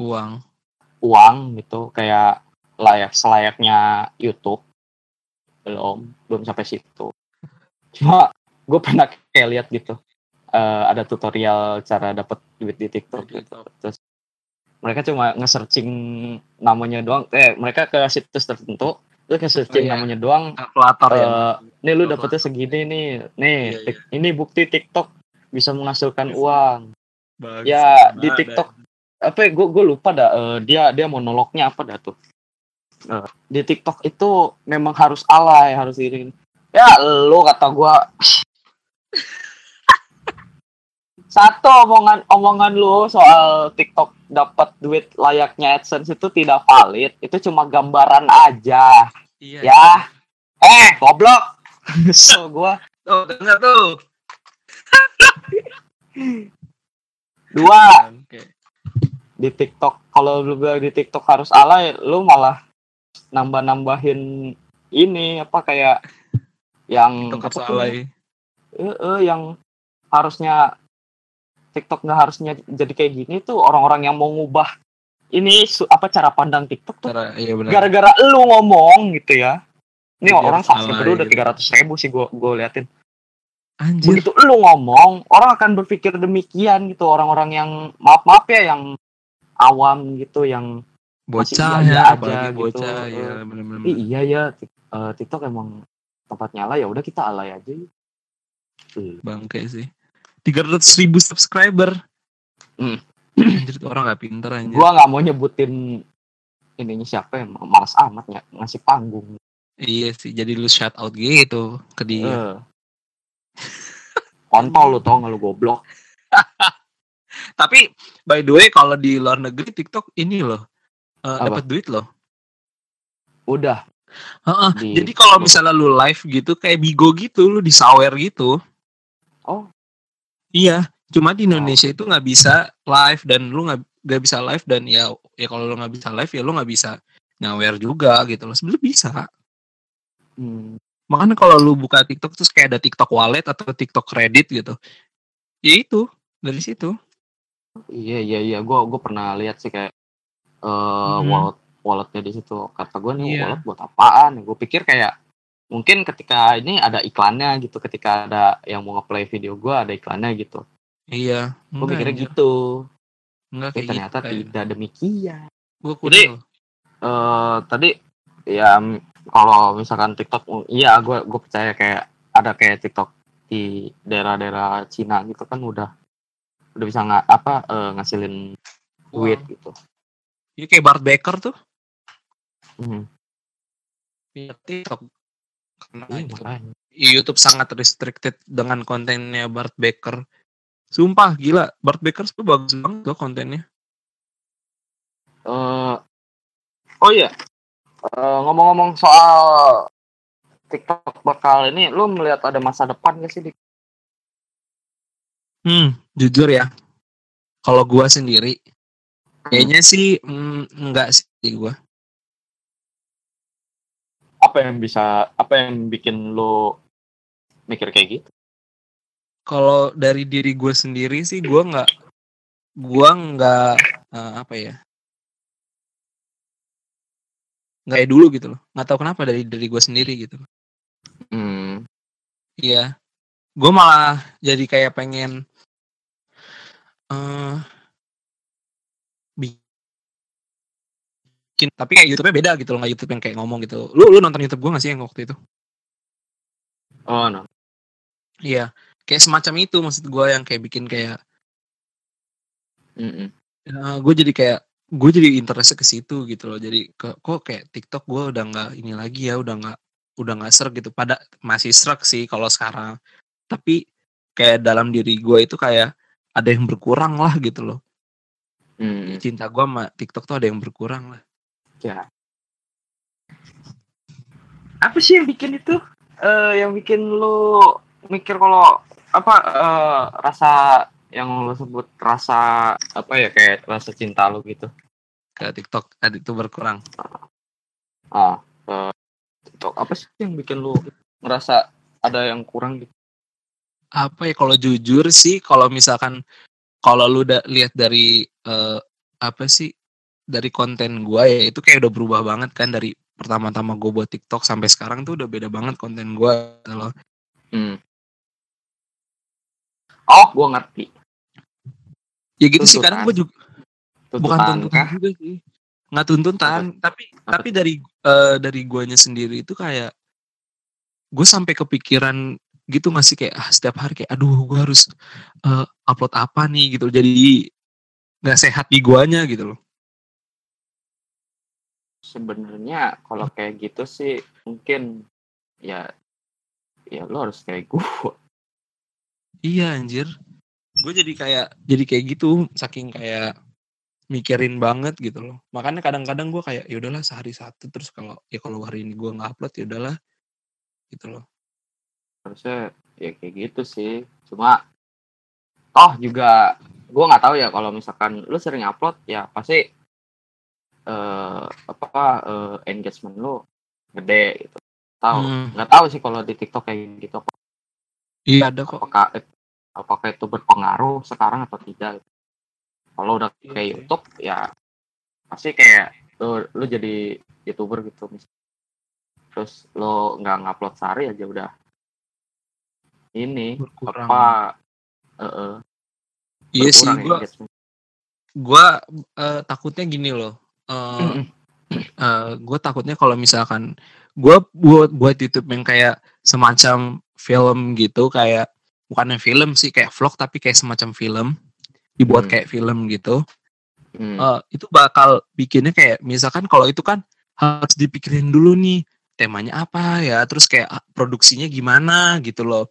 uang. uang gitu kayak layak selayaknya YouTube belum belum sampai situ cuma gue pernah kayak lihat gitu eh, ada tutorial cara dapat duit di TikTok gitu terus mereka cuma nge-searching namanya doang eh mereka ke situs tertentu terus nge-searching Oh, iya. namanya doang kalkulator ya eh nih lu dapetnya segini nih nih Iya, tik- ini bukti TikTok bisa menghasilkan Iya. uang Bagus. ya di Ada. TikTok apa gue gue lupa dah eh, dia dia monolognya apa dah tuh Di TikTok itu memang harus alay harus ini ya lu kata gue [LAUGHS] satu omongan omongan lu soal TikTok dapat duit layaknya AdSense itu tidak valid itu cuma gambaran aja. Iya ya. eh goblok. [LAUGHS] So gue oh dengar tuh. Dua. Oke. Di TikTok kalau lu bilang di TikTok harus alay lu malah nambah nambahin ini apa kayak yang TikTok apa tuh, alay eh, eh, yang harusnya TikTok nggak harusnya jadi kayak gini tuh orang-orang yang mau ngubah ini su- apa cara pandang TikTok tuh. Cara iya gara-gara lu ngomong gitu ya. Ini orang harus subscriber alay udah gitu. tiga ratus ribu sih gue gue liatin. Anjir. Begitu lu ngomong orang akan berpikir demikian gitu. Orang-orang yang maaf maaf ya yang awam gitu yang bocah ya apalagi gitu. bocah Eh, ya benar-benar iya ya Tik- TikTok emang tempatnya alay ya udah kita alay aja. Eh, bangke sih. 300 ribu subscriber. Hmm. anjir orang gak pinter anjir. Gua nggak mau nyebutin ininya siapa ya malas amat ya ngasih panggung. Iya sih jadi lu shout out gitu ke dia. Eh. kontol lu tau nggak lu goblok. [LAUGHS] Tapi by the way kalau di luar negeri TikTok ini loh eh, Apa? dapat duit loh. Udah. Heeh, Di- jadi kalau misalnya lu live gitu kayak Bigo gitu lu disawer gitu. Oh. Iya cuma di Indonesia itu nggak bisa live dan lu nggak nggak bisa live dan ya ya kalau lu nggak bisa live ya lu nggak bisa nyawer juga gitu loh. Sebenarnya bisa. Hmm. makanya kalau lu buka TikTok terus kayak ada TikTok wallet atau TikTok credit gitu ya itu dari situ. Iya iya iya. Gua gua pernah lihat sih kayak eh Mhm. wallet walletnya di situ kata gua nih Iya. wallet buat apaan gue pikir kayak mungkin ketika ini ada iklannya gitu ketika ada yang mau ngeplay video gua ada iklannya gitu iya gue enggak, pikirnya gitu enggak tapi kayak ternyata gitu kayak- tidak demikian gua Jadi, kudu eh tadi ya kalau misalkan TikTok iya gue gue percaya kayak ada kayak TikTok di daerah-daerah Cina gitu kan udah udah bisa nggak apa eh, ngasilin duit Uang. gitu. Iya kayak Bart Baker tuh Hmm. Iya, TikTok karena Iya, itu. makanya. YouTube sangat restricted dengan kontennya Bart Baker. Sumpah gila, Bart Baker tuh bagus banget tuh kontennya. Eh, oh iya, Eh, ngomong-ngomong soal TikTok bakal ini, lu melihat ada masa depan gak sih? Dik? Hmm, jujur ya. Kalau gua sendiri kayaknya sih mm, enggak sih gua. Apa yang bisa, apa yang bikin lu mikir kayak gitu? Kalau dari diri gue sendiri sih gua nggak gua nggak eh, apa ya? Nggak kayak dulu gitu loh. Nggak tahu kenapa dari dari gue sendiri gitu. Hmm. Iya. Gue malah jadi kayak pengen eh bikin tapi kayak YouTube-nya beda gitu loh, nggak YouTube yang kayak ngomong gitu. Lu lu nonton YouTube gue gak sih yang waktu itu? Oh no. Iya. Kayak semacam itu maksud gue yang kayak bikin kayak Mm-mm. gue jadi kayak gue jadi interest ke situ gitu loh. Jadi ke, kok kayak TikTok gue udah nggak ini lagi ya, udah nggak udah nggak serak gitu. Pada masih serak sih kalau sekarang. Tapi kayak dalam diri gue itu kayak ada yang berkurang lah gitu loh. Mm-mm. cinta gua sama TikTok tuh ada yang berkurang lah. Ya. Apa sih yang bikin itu? Eh yang bikin lu mikir kalau apa eh, rasa yang lo sebut rasa apa ya kayak rasa cinta lo gitu ke TikTok tadi itu berkurang ah ke TikTok apa sih yang bikin lo ngerasa ada yang kurang gitu apa ya kalau jujur sih kalau misalkan kalau lu udah lihat dari eh, apa sih dari konten gua ya itu kayak udah berubah banget kan dari pertama-tama gue buat TikTok sampai sekarang tuh udah beda banget konten gua gitu loh. hmm. oh gue ngerti Ya gitu sih Tuntutan. kadang gue juga bukan tuntutan tuntutan kah juga sih. Nggak tuntutan, tapi Apa? tapi dari eh, dari guanya sendiri itu kayak gue sampai kepikiran gitu masih kayak ah, setiap hari kayak aduh gue harus eh, upload apa nih gitu jadi nggak sehat di guanya gitu loh sebenarnya kalau kayak gitu sih mungkin ya ya lo harus kayak gue Iya anjir. Gue jadi kayak jadi kayak gitu saking kayak mikirin banget gitu loh. Makanya kadang-kadang gue kayak ya udahlah sehari satu terus kalau ya kalau hari ini gue nggak upload ya udahlah gitu loh. harusnya ya kayak gitu sih cuma oh juga gue nggak tahu ya kalau misalkan lu sering upload ya pasti eh apa eh, engagement lu gede gitu tahu Hmm. nggak tahu sih kalau di TikTok kayak gitu Iya ada kok. apakah apakah itu berpengaruh sekarang atau tidak kalau udah Iya kayak sih. YouTube ya pasti kayak lu, lu jadi youtuber gitu mis- terus lo nggak ngupload sehari aja udah ini Berkurang. apa eh, eh, Iya sih gue gue eh, takutnya gini loh. Eh gue takutnya kalau misalkan gue buat buat YouTube yang kayak semacam film gitu kayak bukannya film sih kayak vlog tapi kayak semacam film dibuat Hmm. kayak film gitu Hmm. eh, itu bakal bikinnya kayak misalkan kalau itu kan harus dipikirin dulu nih temanya apa ya terus kayak ah, produksinya gimana gitu loh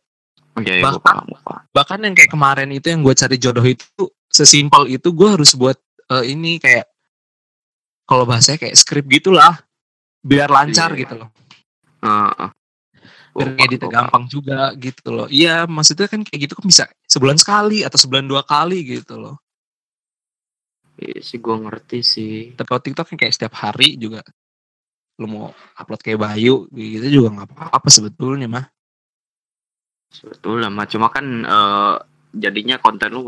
Oke, ya, gua bahkan- paham, gua paham. bahkan yang kayak kemarin itu yang gue cari jodoh itu sesimpel itu gue harus buat eh, ini kayak kalau bahasanya kayak skrip gitulah biar lancar Iya. gitu loh. Eh, eh. biar editnya gampang juga gitu loh. Iya maksudnya kan kayak gitu kan bisa sebulan sekali atau sebulan dua kali gitu loh. Iya sih gue ngerti sih. tapi kalau TikTok kan kayak setiap hari juga. Lu mau upload kayak Bayu gitu juga nggak apa-apa sebetulnya mah. Sebetulnya mah. Cuma kan eh, jadinya konten lu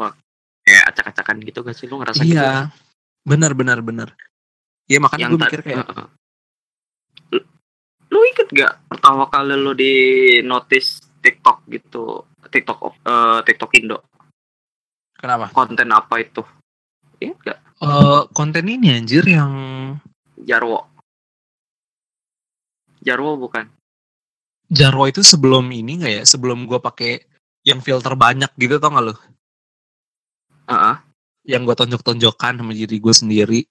kayak acak-acakan gitu gak sih? Lu ngerasa gitu? iya. benar benar benar ya makanya gue mikir kayak Heeh. Lu, lu inget gak pertama kali lu di notice TikTok gitu, TikTok of- eh, TikTok Indo, kenapa konten apa itu? Ingat gak? Eh, konten ini anjir yang Jarwo. Jarwo bukan? Jarwo itu sebelum ini nggak ya sebelum gue pakai yang filter banyak gitu tau gak lo Heeh. yang gue tonjok-tonjokkan sama diri gue sendiri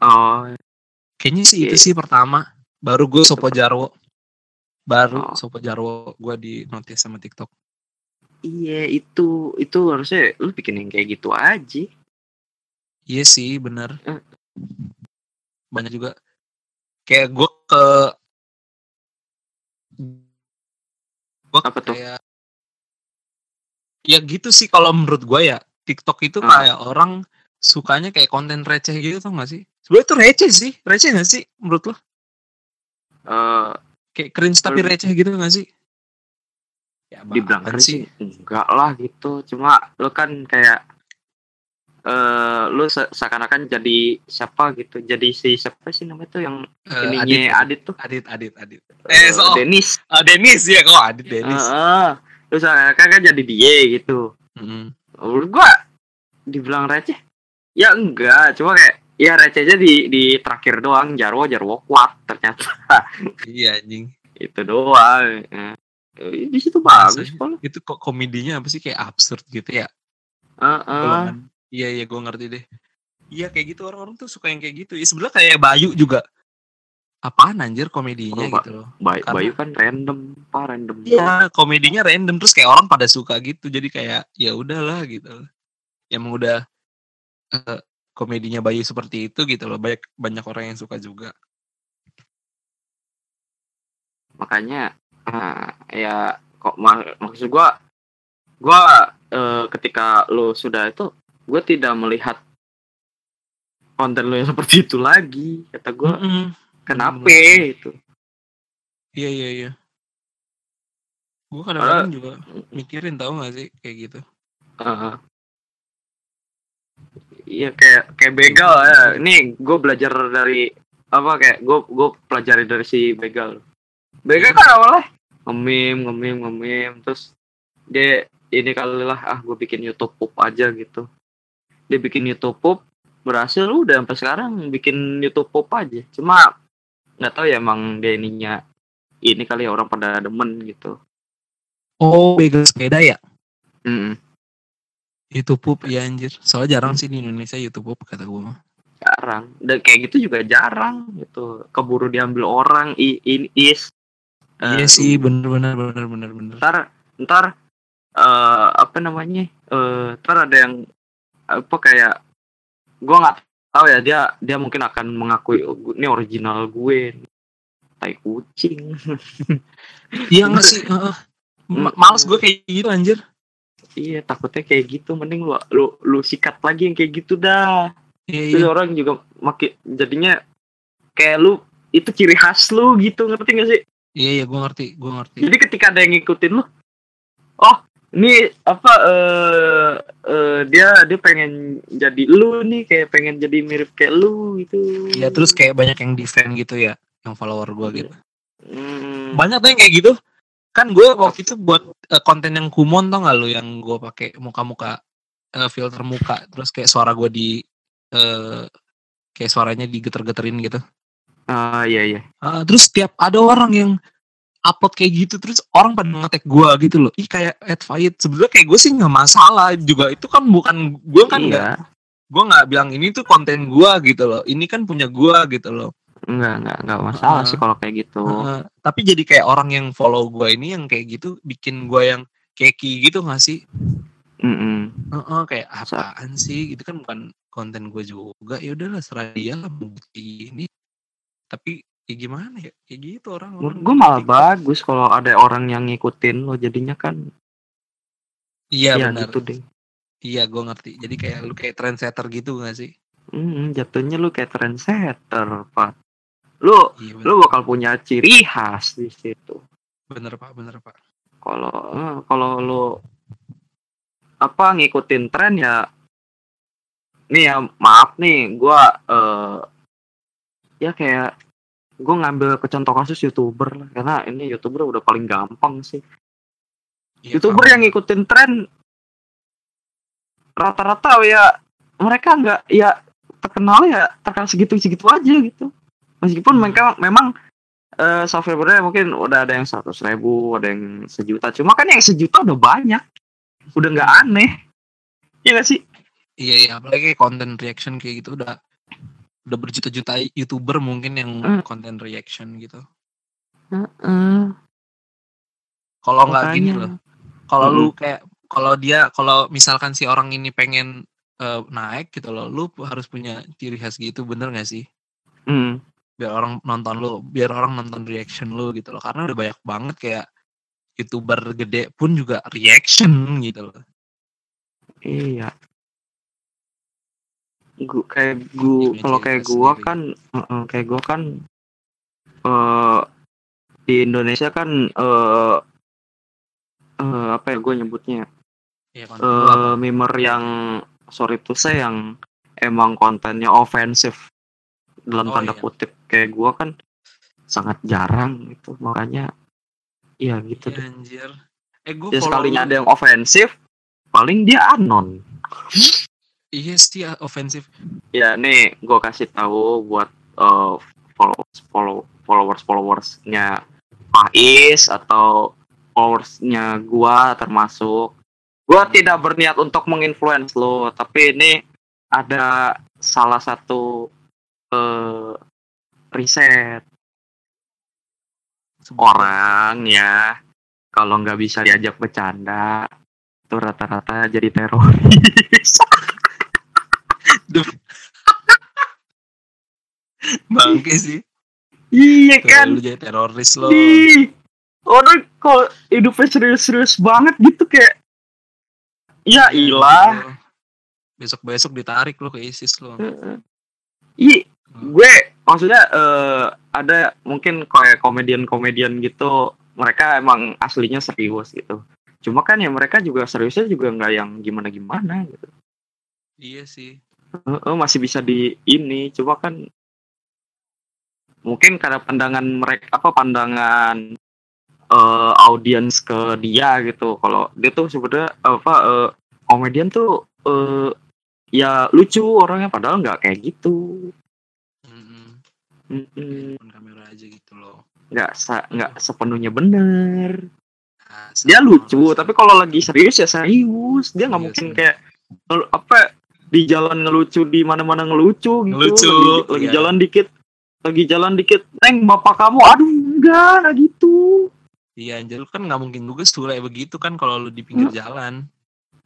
Oh, kayaknya sih itu Iya. sih pertama baru gue Sopo Jarwo baru Oh. Sopo Jarwo gue di notice sama TikTok iya itu itu harusnya lu bikin yang kayak gitu aja. iya sih bener Eh. banyak juga kayak gue ke gue Apa tuh? kayak ya gitu sih kalau menurut gue ya TikTok itu Ah. kayak orang sukanya kayak konten receh gitu tau gak sih? Sebenarnya itu receh sih. Receh gak sih menurut lo? Eh, kayak cringe tapi receh gitu gak sih? Ya dibilang apaan keren sih? enggak lah gitu. Cuma lu kan kayak eh lu se- seakan-akan jadi siapa gitu. Jadi si siapa sih namanya tuh yang Eh, ininya Adit, tuh? Adit Adit Adit. Eh, eh so Denis ah, Denis ya kok Adit Eh, Denis eh, lu seakan-akan kan jadi dia gitu. Mm. menurut gua dibilang receh ya enggak. Cuma kayak ya recehnya di di terakhir doang. Jarwo Jarwo kuat ternyata. [LAUGHS] Iya anjing. Itu doang. Eh, di situ bagus kok itu kok komedinya apa sih? Kayak absurd gitu ya? Golongan. Iya iya gue ngerti deh. Iya kayak gitu. Orang-orang tuh suka yang kayak gitu. Ya sebenarnya kayak Bayu juga. Apaan anjir komedinya Oh, Ba- gitu loh? Bay- Karena- Bayu kan random apa random. Iya komedinya random. Terus kayak orang pada suka gitu. Jadi kayak ya udahlah gitu. Emang udah eh, komedinya Bayu seperti itu gitu loh banyak banyak orang yang suka juga makanya ah, ya kok ma- maksud gua gua eh, ketika lo sudah itu gue tidak melihat konten lo yang seperti itu lagi kata gue Mm-mm. kenapa bener. itu Iya iya iya. Gue kadang-kadang juga mikirin tau gak sih kayak gitu. Heeh. Iya kayak kayak begal ya. Ini gue belajar dari apa kayak gue gue pelajari dari si begal. Begal kan awalnya ngemim ngemim ngemim terus dia ini kali lah ah gue bikin YouTube pop aja gitu. Dia bikin YouTube pop berhasil udah sampai sekarang bikin YouTube pop aja. Cuma nggak tahu ya emang dia ininya ini kali ya orang pada demen gitu. Oh, begal sepeda ya? Mm YouTube pop ya anjir. Soalnya jarang sih di Indonesia YouTube pop kata gue mah. jarang dan kayak gitu juga jarang gitu keburu diambil orang i in is Iya Eh, sih, bener bener bener bener bener. ntar ntar eh apa namanya eh ntar ada yang apa kayak gua nggak tahu ya dia dia mungkin akan mengakui "Oh, ini original gue tai kucing Iya nggak [LAUGHS] sih? Ma- Males gue kayak gitu anjir. Iya takutnya kayak gitu mending lu lu lu sikat lagi yang kayak gitu dah Iya terus iya. orang juga makin jadinya kayak lu itu ciri khas lu gitu ngerti gak sih Iya iya gue ngerti, gue ngerti. Jadi ketika ada yang ngikutin lu, oh ini apa eh eh, dia dia pengen jadi lu nih kayak pengen jadi mirip kayak lu gitu. Iya terus kayak banyak yang defend gitu ya, yang follower gue gitu. Hmm, Banyak tuh yang kayak gitu. Kan gue waktu itu buat eh, konten yang kumon tau gak lu? Yang gue pakai muka-muka eh, filter muka, terus kayak suara gue di eh, kayak suaranya digeter-geterin gitu. ah iya iya. Ah, terus tiap ada orang yang upload kayak gitu terus orang pada ngetek gua gitu loh. Ih kayak Ed Fight sebenarnya kayak gue sih nggak masalah juga. Itu kan bukan gue kan nggak iya. gue nggak bilang ini tuh konten gua gitu loh. Ini kan punya gua gitu loh Enggak enggak enggak masalah Ah. sih kalau kayak gitu. Ah, tapi jadi kayak orang yang follow gua ini yang kayak gitu bikin gua yang keki gitu nggak sih Mm-mm. Heeh, kayak apaan sih itu kan bukan konten gue juga ya udahlah serah dia lah bukti ini tapi ya gimana ya kayak gitu orang Menurut gue malah bagus kalau ada orang yang ngikutin lo jadinya kan iya ya benar gitu deh. Iya, gue ngerti. Jadi kayak lu kayak trendsetter gitu gak sih? Hmm, jatuhnya lu kayak trendsetter, Pak. Lu Iya, bener, lu bakal punya ciri khas di situ. bener pak, bener pak. kalau kalau lu apa ngikutin tren ya nih ya maaf nih gua eh ya kayak gua ngambil ke contoh kasus youtuber lah karena ini youtuber udah paling gampang sih Iya, youtuber paham. yang ngikutin tren rata-rata ya mereka nggak ya terkenal ya terkenal segitu segitu aja gitu meskipun Hmm. mereka memang eh subscribernya mungkin udah ada yang seratus ribu ada yang sejuta cuma kan yang sejuta udah banyak udah nggak aneh Iya gak sih Iya, iya, apalagi konten reaction kayak gitu udah udah berjuta-juta youtuber mungkin yang Hmm. konten reaction gitu. Heeh. Kalau nggak gini loh, kalau Mm-mm. lu kayak kalau dia kalau misalkan si orang ini pengen eh, naik gitu loh, lu harus punya ciri khas gitu, bener gak sih? Hmm. Biar orang nonton lu, biar orang nonton reaction lu gitu loh. Karena udah banyak banget kayak youtuber gede pun juga reaction gitu loh. Iya. Gua kayak gua kalau kayak gua kan heeh, kayak gua kan eh di Indonesia kan eh eh, apa ya gue nyebutnya Iya eh mimer yang sorry to say yang emang kontennya ofensif dalam Oh, tanda iya. kutip kayak gua kan sangat jarang gitu makanya iya gitu Iya, deh. anjir. Eh gue Ya sekalinya ada yang ofensif paling dia anon. Iya sih ah, ofensif. Ya nih gue kasih tahu buat eh, followers follow followers followersnya Faiz atau followersnya gua termasuk gua tidak berniat untuk menginfluence lo tapi ini ada salah satu eh, riset. Orang ya kalau nggak bisa diajak bercanda itu rata-rata jadi teroris. [LAUGHS] Bangke sih. iya Tuh, kan? lu jadi teroris lo. Orang kalau hidupnya serius-serius banget gitu kayak ya ilah. besok besok ditarik lo ke ISIS lo Iya, gue maksudnya eh, ada mungkin kayak komedian-komedian gitu mereka emang aslinya serius gitu. Cuma kan ya mereka juga seriusnya juga nggak yang gimana-gimana gitu. Iya sih. Heeh, masih bisa di ini cuma kan mungkin karena pandangan mereka apa pandangan eh, audiens ke dia gitu. Kalau dia tuh sebenarnya apa eh, komedian tuh eh, ya lucu orangnya padahal nggak kayak gitu Mm-mm. Handphone kamera aja gitu loh. Nggak nggak sepenuhnya bener. Nah, dia lucu tapi kalau lagi serius ya serius. Dia nggak Iya mungkin kayak apa di jalan ngelucu di mana-mana ngelucu gitu. Ngelucu, lagi, lagi iya. jalan dikit lagi jalan dikit neng bapak kamu? Aduh enggak enggak gitu. Iya anjir. Kan nggak mungkin juga sule begitu kan kalau lu di pinggir Hmm. jalan.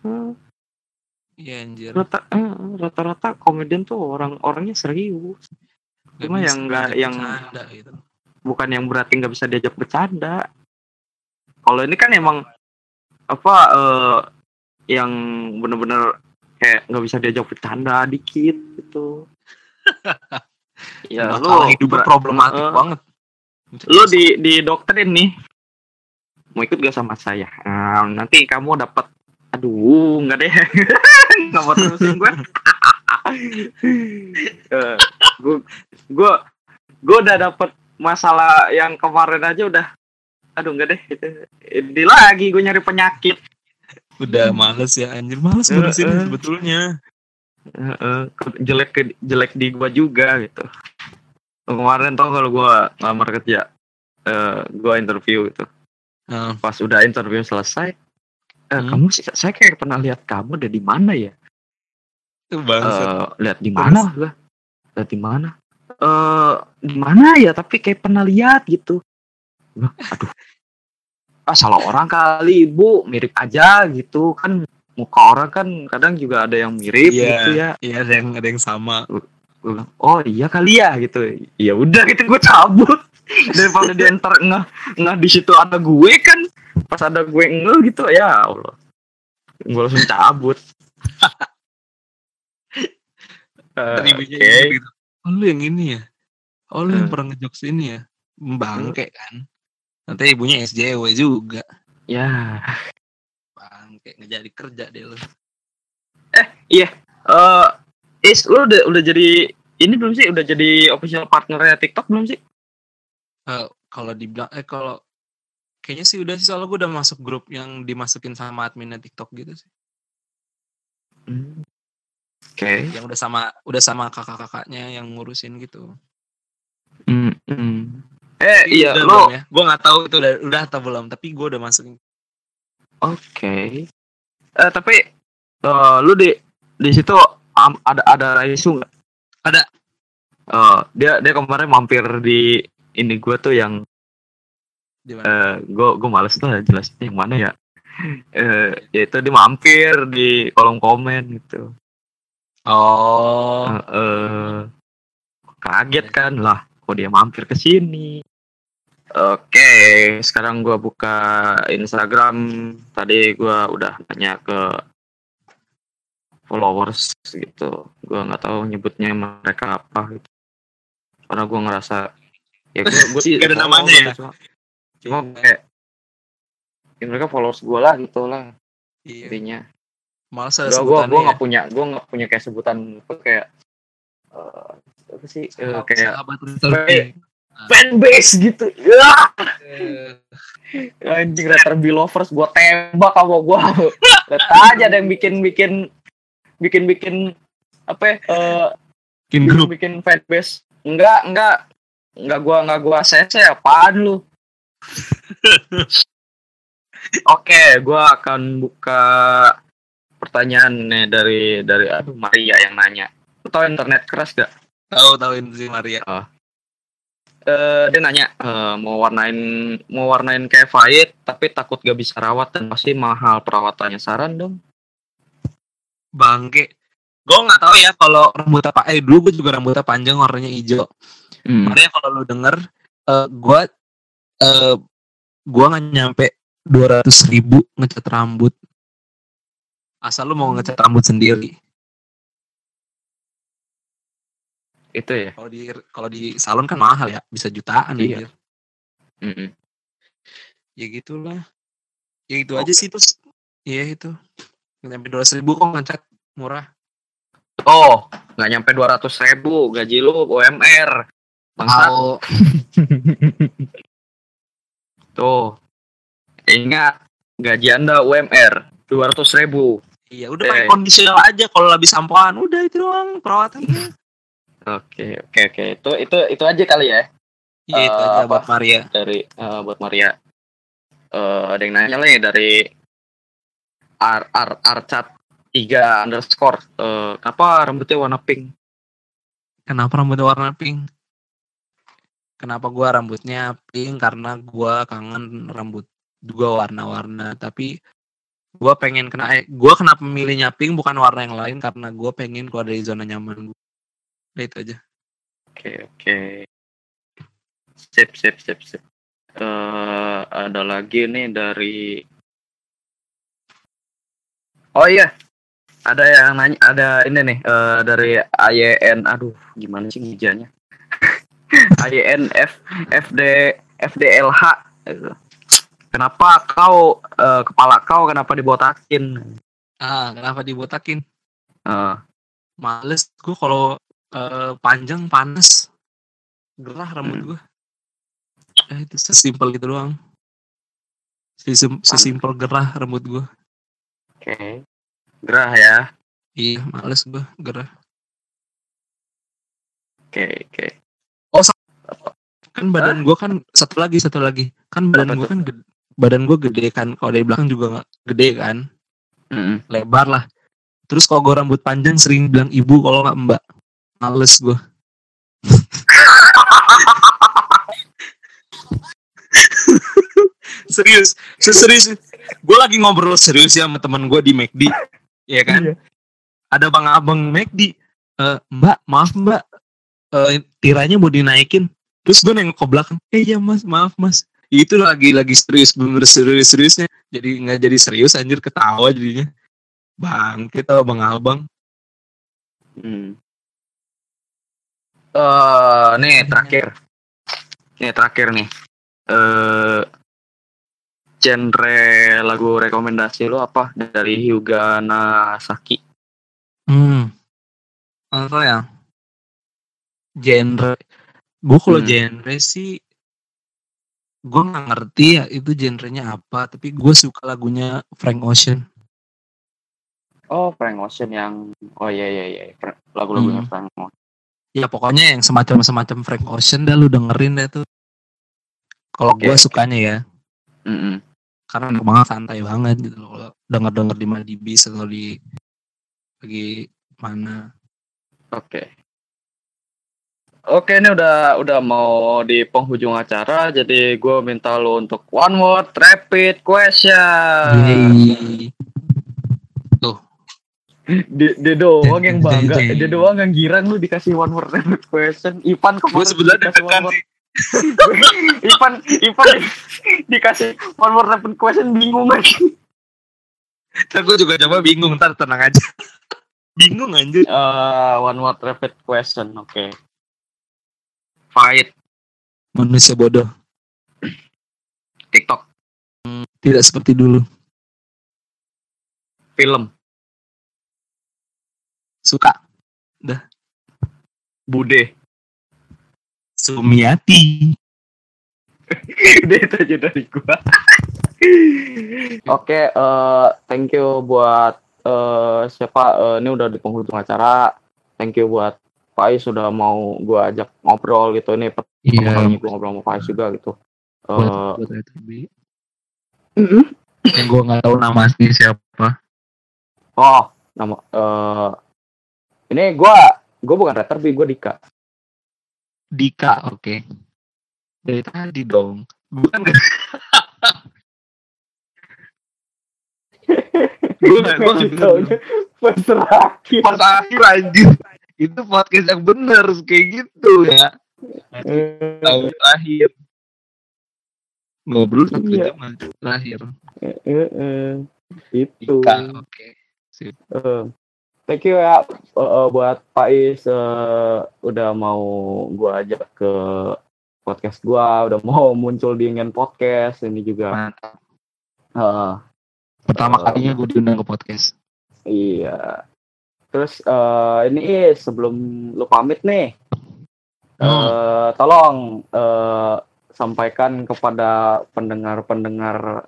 Hmm, iya anjir. Rata eh, rata-rata komedian tuh orang orangnya serius Cuma yang nggak- diajak yang- bercanda gitu. bukan yang berarti nggak bisa diajak bercanda. Kalau ini kan emang apa eh, yang bener-bener kayak nggak bisa diajak bercanda dikit gitu. [LAUGHS] Ya lu ber- problematik eh, banget. Lu di di dokterin nih. Mau ikut gak sama saya? Nah, nanti kamu dapat aduh nggak deh. [LAUGHS] Nggak mau terusin gue gue gue gue udah dapat masalah yang kemarin aja udah aduh nggak deh itu ini lagi gue nyari penyakit. Udah males ya anjir males Eh, ngurusin eh. sebetulnya. Eh, eh, ke- jelek jelek di gua juga gitu. Kemarin tau kalau gua ngelamar kerja eh gua interview gitu. Nah, pas udah interview selesai eh, Hmm. kamu sih saya kayak pernah lihat kamu ada di mana ya Eh, lihat di mana gua. Lihat di mana? Eh di mana ya? Tapi kayak pernah lihat gitu. Aduh ah salah orang kali ibu mirip aja gitu kan. Muka orang kan kadang juga ada yang mirip Iya. gitu ya. iya ada yang ada yang sama. Oh iya kali ya gitu. Ya udah gitu gue cabut. [LAUGHS] Daripada dia ntar ngeh ngeh di situ ada gue kan. Pas ada gue ngeh gitu ya allah. Gue langsung cabut [LAUGHS] Eh, Tadi ibunya oke. ingat gitu. Oh lu yang ini ya? Oh lu yang Hmm. pernah ngejokes ini ya? Bangke kan? Nanti ibunya SJW juga. ya Bangke nggak jadi kerja deh lu. eh is lu udah udah jadi ini belum sih udah jadi official partnernya TikTok belum sih Eh, kalau dibilang eh kalau kayaknya sih udah sih soalnya gue udah masuk grup yang dimasukin sama adminnya TikTok gitu sih. Hmm. Oke Yang udah sama udah sama kakak-kakaknya yang ngurusin gitu. Hmm, hmm. eh iya udah lo belum ya? Gue nggak tahu itu udah udah atau belum, tapi gue udah masukin. Oke. Eh tapi eh, lu di di situ am- ada ada isu nggak? Ada. Eh, dia dia kemarin mampir di ini gua tuh yang Di mana? eh gua gua males tuh jelasin yang mana ya. Eh yaitu dia mampir di kolom komen gitu. Oh, Eh, eh, kaget kan lah kok dia mampir ke sini. Oke, sekarang gua buka Instagram. Tadi gua udah nanya ke followers gitu. Gua nggak tahu nyebutnya mereka apa gitu. Karena gua ngerasa ya gua, gua sih [LAUGHS] ada namanya gitu, ya? Cuma, cuma kayak ya mereka followers gua lah gitu lah iya. intinya. Males ada sebutannya gua ya. nggak punya gua nggak punya kayak sebutan apa kayak eh, apa sih eh, kayak Sahabat Kayak- fanbase gitu. Ya, Eh, anjing Retterby lovers gua tembak sama gua. [LAUGHS] Lihat aja ada yang bikin-bikin bikin-bikin apa ya? eh, bikin grup. bikin fanbase. Enggak, enggak. Enggak gua enggak gua CC apaan lu? [LAUGHS] Oke, gua akan buka pertanyaan nih dari dari aduh Maria yang nanya. Tahu internet keras gak? Tahu tahu si Maria. eh dia nanya eh, mau warnain mau warnain kayak Fahid tapi takut gak bisa rawat dan pasti mahal perawatannya saran dong Bangke. Gue nggak tahu ya kalau rambutnya pak. Eh dulu gue juga rambutnya panjang warnanya hijau. Makanya kalau lu denger, eh gue eh gue nggak nyampe dua ratus ribu ngecat rambut. Asal lu mau ngecat rambut sendiri. Itu ya. Kalau di kalau di salon kan mahal ya, bisa jutaan Iya. anjir. Mm-mm. Ya gitulah. Ya itu aja sih terus. Iya itu. Nyampe dua ribu kok ngecat murah. Oh, nggak nyampe 200 ribu gaji lu UMR. Bangsat. Tahu. Tuh. Ingat, gaji Anda UMR 200 ribu. Iya udah pakai Eh. kondisional aja kalau habis sampoan udah itu doang perawatannya. Oke, oke, oke. Itu itu itu aja kali ya Iya itu Eh, aja apa? buat Maria. dari eh, buat Maria. Eh ada yang nanya nih dari R R Arcat 3 underscore. Eh kenapa rambutnya warna pink? Kenapa rambutnya warna pink? Kenapa gua rambutnya pink? Karena gua kangen rambut juga warna-warna. Tapi gua pengen kena, eh, gua kenapa memilihnya pink bukan warna yang lain karena gua pengen keluar dari zona nyaman gua. Udah itu aja. Oke, oke. Sip, sip, sip, sip. Eh ada lagi nih dari Oh iya. Ada yang nanya ada ini nih eh, dari AYN aduh gimana sih ngejanya? AYN [LAUGHS] F FD FDLH. Kenapa kau eh, kepala kau kenapa dibotakin? Ah, kenapa dibotakin? Eh, Males gua kalau eh, panjang panas gerah rambut Hmm. gua. Eh, itu sesimpel gitu doang. Sesim- Sesimpel gerah rambut gua. Oke. Gerah ya. Iya, males gua gerah. Oke, oke. kan badan gua kan satu lagi satu lagi kan badan tuh? kan gede, badan gua gede kan kalau dari belakang juga nggak gede kan. Mm-mm. lebar lah. Terus kalau gua rambut panjang sering bilang ibu kalau nggak mbak. Males gua. [LAUGHS] Serius. Serius. Gue lagi ngobrol serius ya sama teman gue di McD ya kan? Iya. ada bang abang McD "Eh, mbak maaf mbak. Eh, tiranya mau dinaikin. Terus gue nengok ke belakang. Eh iya mas. Maaf mas itu lagi lagi serius bener serius seriusnya jadi nggak jadi serius anjir ketawa jadinya bang kita bang abang Hmm. Eh, nih terakhir. Nih terakhir nih. Eh genre lagu rekomendasi lu apa dari Hyuga Nasaki? hmm apa ya genre gue kalau Hmm. genre sih gue nggak ngerti ya itu genrenya apa tapi gue suka lagunya Frank Ocean Oh, Frank Ocean yang Oh iya iya iya, lagu-lagunya Hmm. Frank Ocean. ya pokoknya yang semacam semacam Frank Ocean dah lu dengerin deh tuh kalau Oke, gue sukanya ya Mm-mm. karena enak banget santai banget gitu loh kalau denger denger di mana di bis atau di lagi mana Oke. Oke, ini udah udah mau di penghujung acara, jadi gue minta lo untuk one word rapid question. Yeay. Dia, dia doang yang bangga, dia doang yang girang lu dikasih one word rapid question. Ipan kemarin gue sebenarnya dikasih one word. [LAUGHS] Ipan, Ipan dikasih one word rapid question bingung lagi. Ntar gue juga coba bingung ntar tenang aja [LAUGHS] bingung anjir Eh, one word rapid question, oke. Fight. Manusia bodoh. TikTok, tidak seperti dulu. Film, suka. Bude. Sumiati. Udah itu aja dari gua. [LAUGHS] Oke, eh thank you buat eh siapa eh, ini udah di penghujung acara. Thank you buat Faiz sudah mau gua ajak ngobrol gitu. Ini pertama iya. kalinya gua ngobrol sama Faiz juga gitu. Eh buat, buat RTB. yang gue nggak tahu nama asli siapa. Oh, nama eh ini gua gua bukan Retterby, gua Dika. Dika oke. Dari tadi dong. Bukan gue nggak [LAUGHS] gue nggak Taunya pas terakhir. pas akhir anjir itu podcast yang bener kayak gitu ya Eh, tahun terakhir ngobrol satu Iya. jam terakhir eh, eh, Itu. Dika oke Sip. Eh, thank you ya eh, eh, buat Pak Is eh, udah mau gua ajak ke podcast gua, udah mau muncul di Ingen Podcast ini juga. Mantap. Eh, Pertama Eh, kalinya gue diundang ke podcast. iya. Terus eh, ini sebelum lu pamit nih, Hmm. eh, tolong eh, sampaikan kepada pendengar-pendengar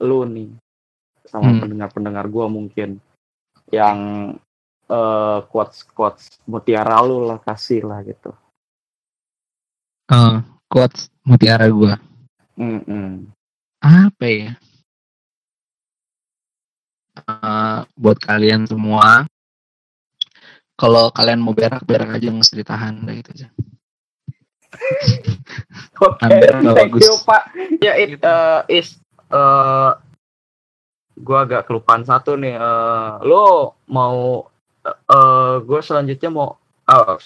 lu nih, sama Hmm. pendengar-pendengar gua mungkin yang eh quotes quotes mutiara lu lah kasih lah gitu. Eh, quotes mutiara gue. Mm-mm. Apa ya? Eh, buat kalian semua, kalau kalian mau berak, berak aja nggak usah ditahan, udah gitu aja. [LAUGHS] Oke, Ambil, thank bagus. you Pak. Ya it Gitu. eh, is eh gua agak kelupaan satu nih. Eh lo mau eh gua selanjutnya mau oh,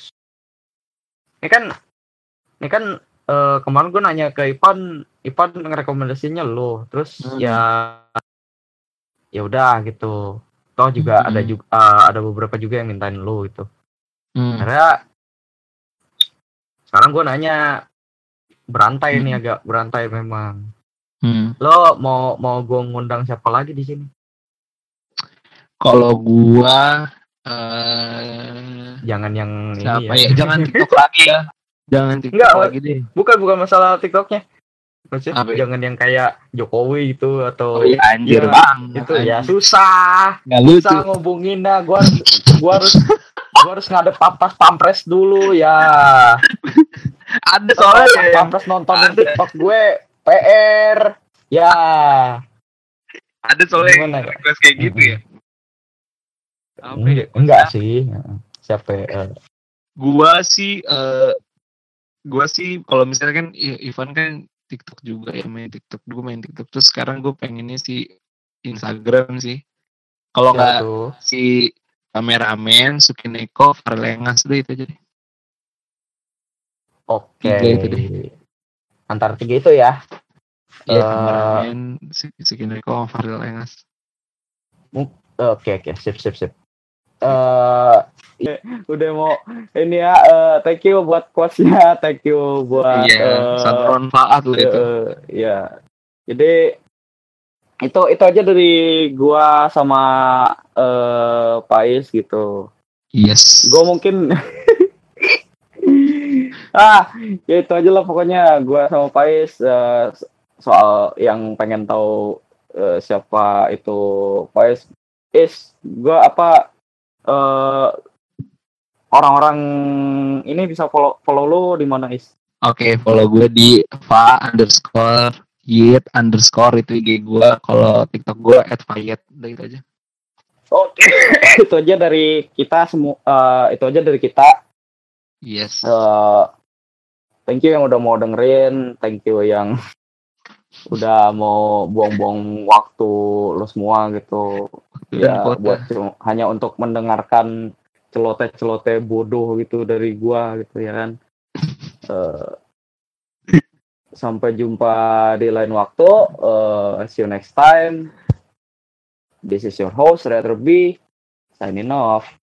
ini kan ini kan eh, kemarin gue nanya ke Ipan, Ipan ngerekomendasinya lo, terus Hmm. ya ya udah gitu. Toh juga Hmm. ada juga eh, ada beberapa juga yang mintain lo gitu. Hmm. Karena sekarang gue nanya berantai nih Hmm. agak berantai memang. Hmm. Lo mau mau gue ngundang siapa lagi di sini? Kalau gua eh Jangan yang siapa ini ya? ya. Jangan TikTok lagi ya. [LAUGHS] Jangan TikTok Enggak, lagi deh. Bukan bukan masalah TikToknya. Maksudnya Apa ya? jangan yang kayak Jokowi itu atau Oh iya anjir Iya, bang. itu ya susah. Nggak lucu. Susah ngubungin dah. Gua gua harus gua harus ngadep papas pampres dulu ya. Ada soalnya yang pampres nontonin ada. TikTok gue PR. Ya. ada soalnya Gimana ya? request kayak gitu ya. Ya? Enggak, enggak sih. Siapa eh, Gua sih eh gua sih kalau misalnya kan Ivan kan TikTok juga ya main TikTok gue main TikTok terus sekarang gue pengennya sih Instagram sih kalau siapa nggak tuh? si kameramen Sukineko Farlengas deh itu aja deh Oke. Tiga itu deh. Antara tiga itu ya. iya Eh, kameramen Su- Sukineko Farlengas Oke oke sip sip sip. Eh udah mau ini ya eh, thank you buat quotesnya, thank you buat iya eh, satu manfaat lah itu eh, ya. Jadi itu itu aja dari gua sama eh Pais gitu. yes Gue mungkin [LAUGHS] ah ya itu aja lah pokoknya gua sama Pais eh, soal yang pengen tahu eh, siapa itu Pais is gua apa eh orang-orang ini bisa follow follow lu di mana is Oke, follow gue di va underscore yit underscore itu IG gue. Kalau TikTok gue at fayet, udah itu aja. Oke [COUGHS] itu aja dari kita semua eh, itu aja dari kita Yes. Eh, thank you yang udah mau dengerin, thank you yang udah mau buang-buang waktu lo semua gitu. Ya buat cuma- hanya untuk mendengarkan celoteh-celoteh bodoh gitu dari gua gitu ya kan. [LAUGHS] Eh, sampai jumpa di lain waktu. Eh, see you next time. This is your host Retro B signing off.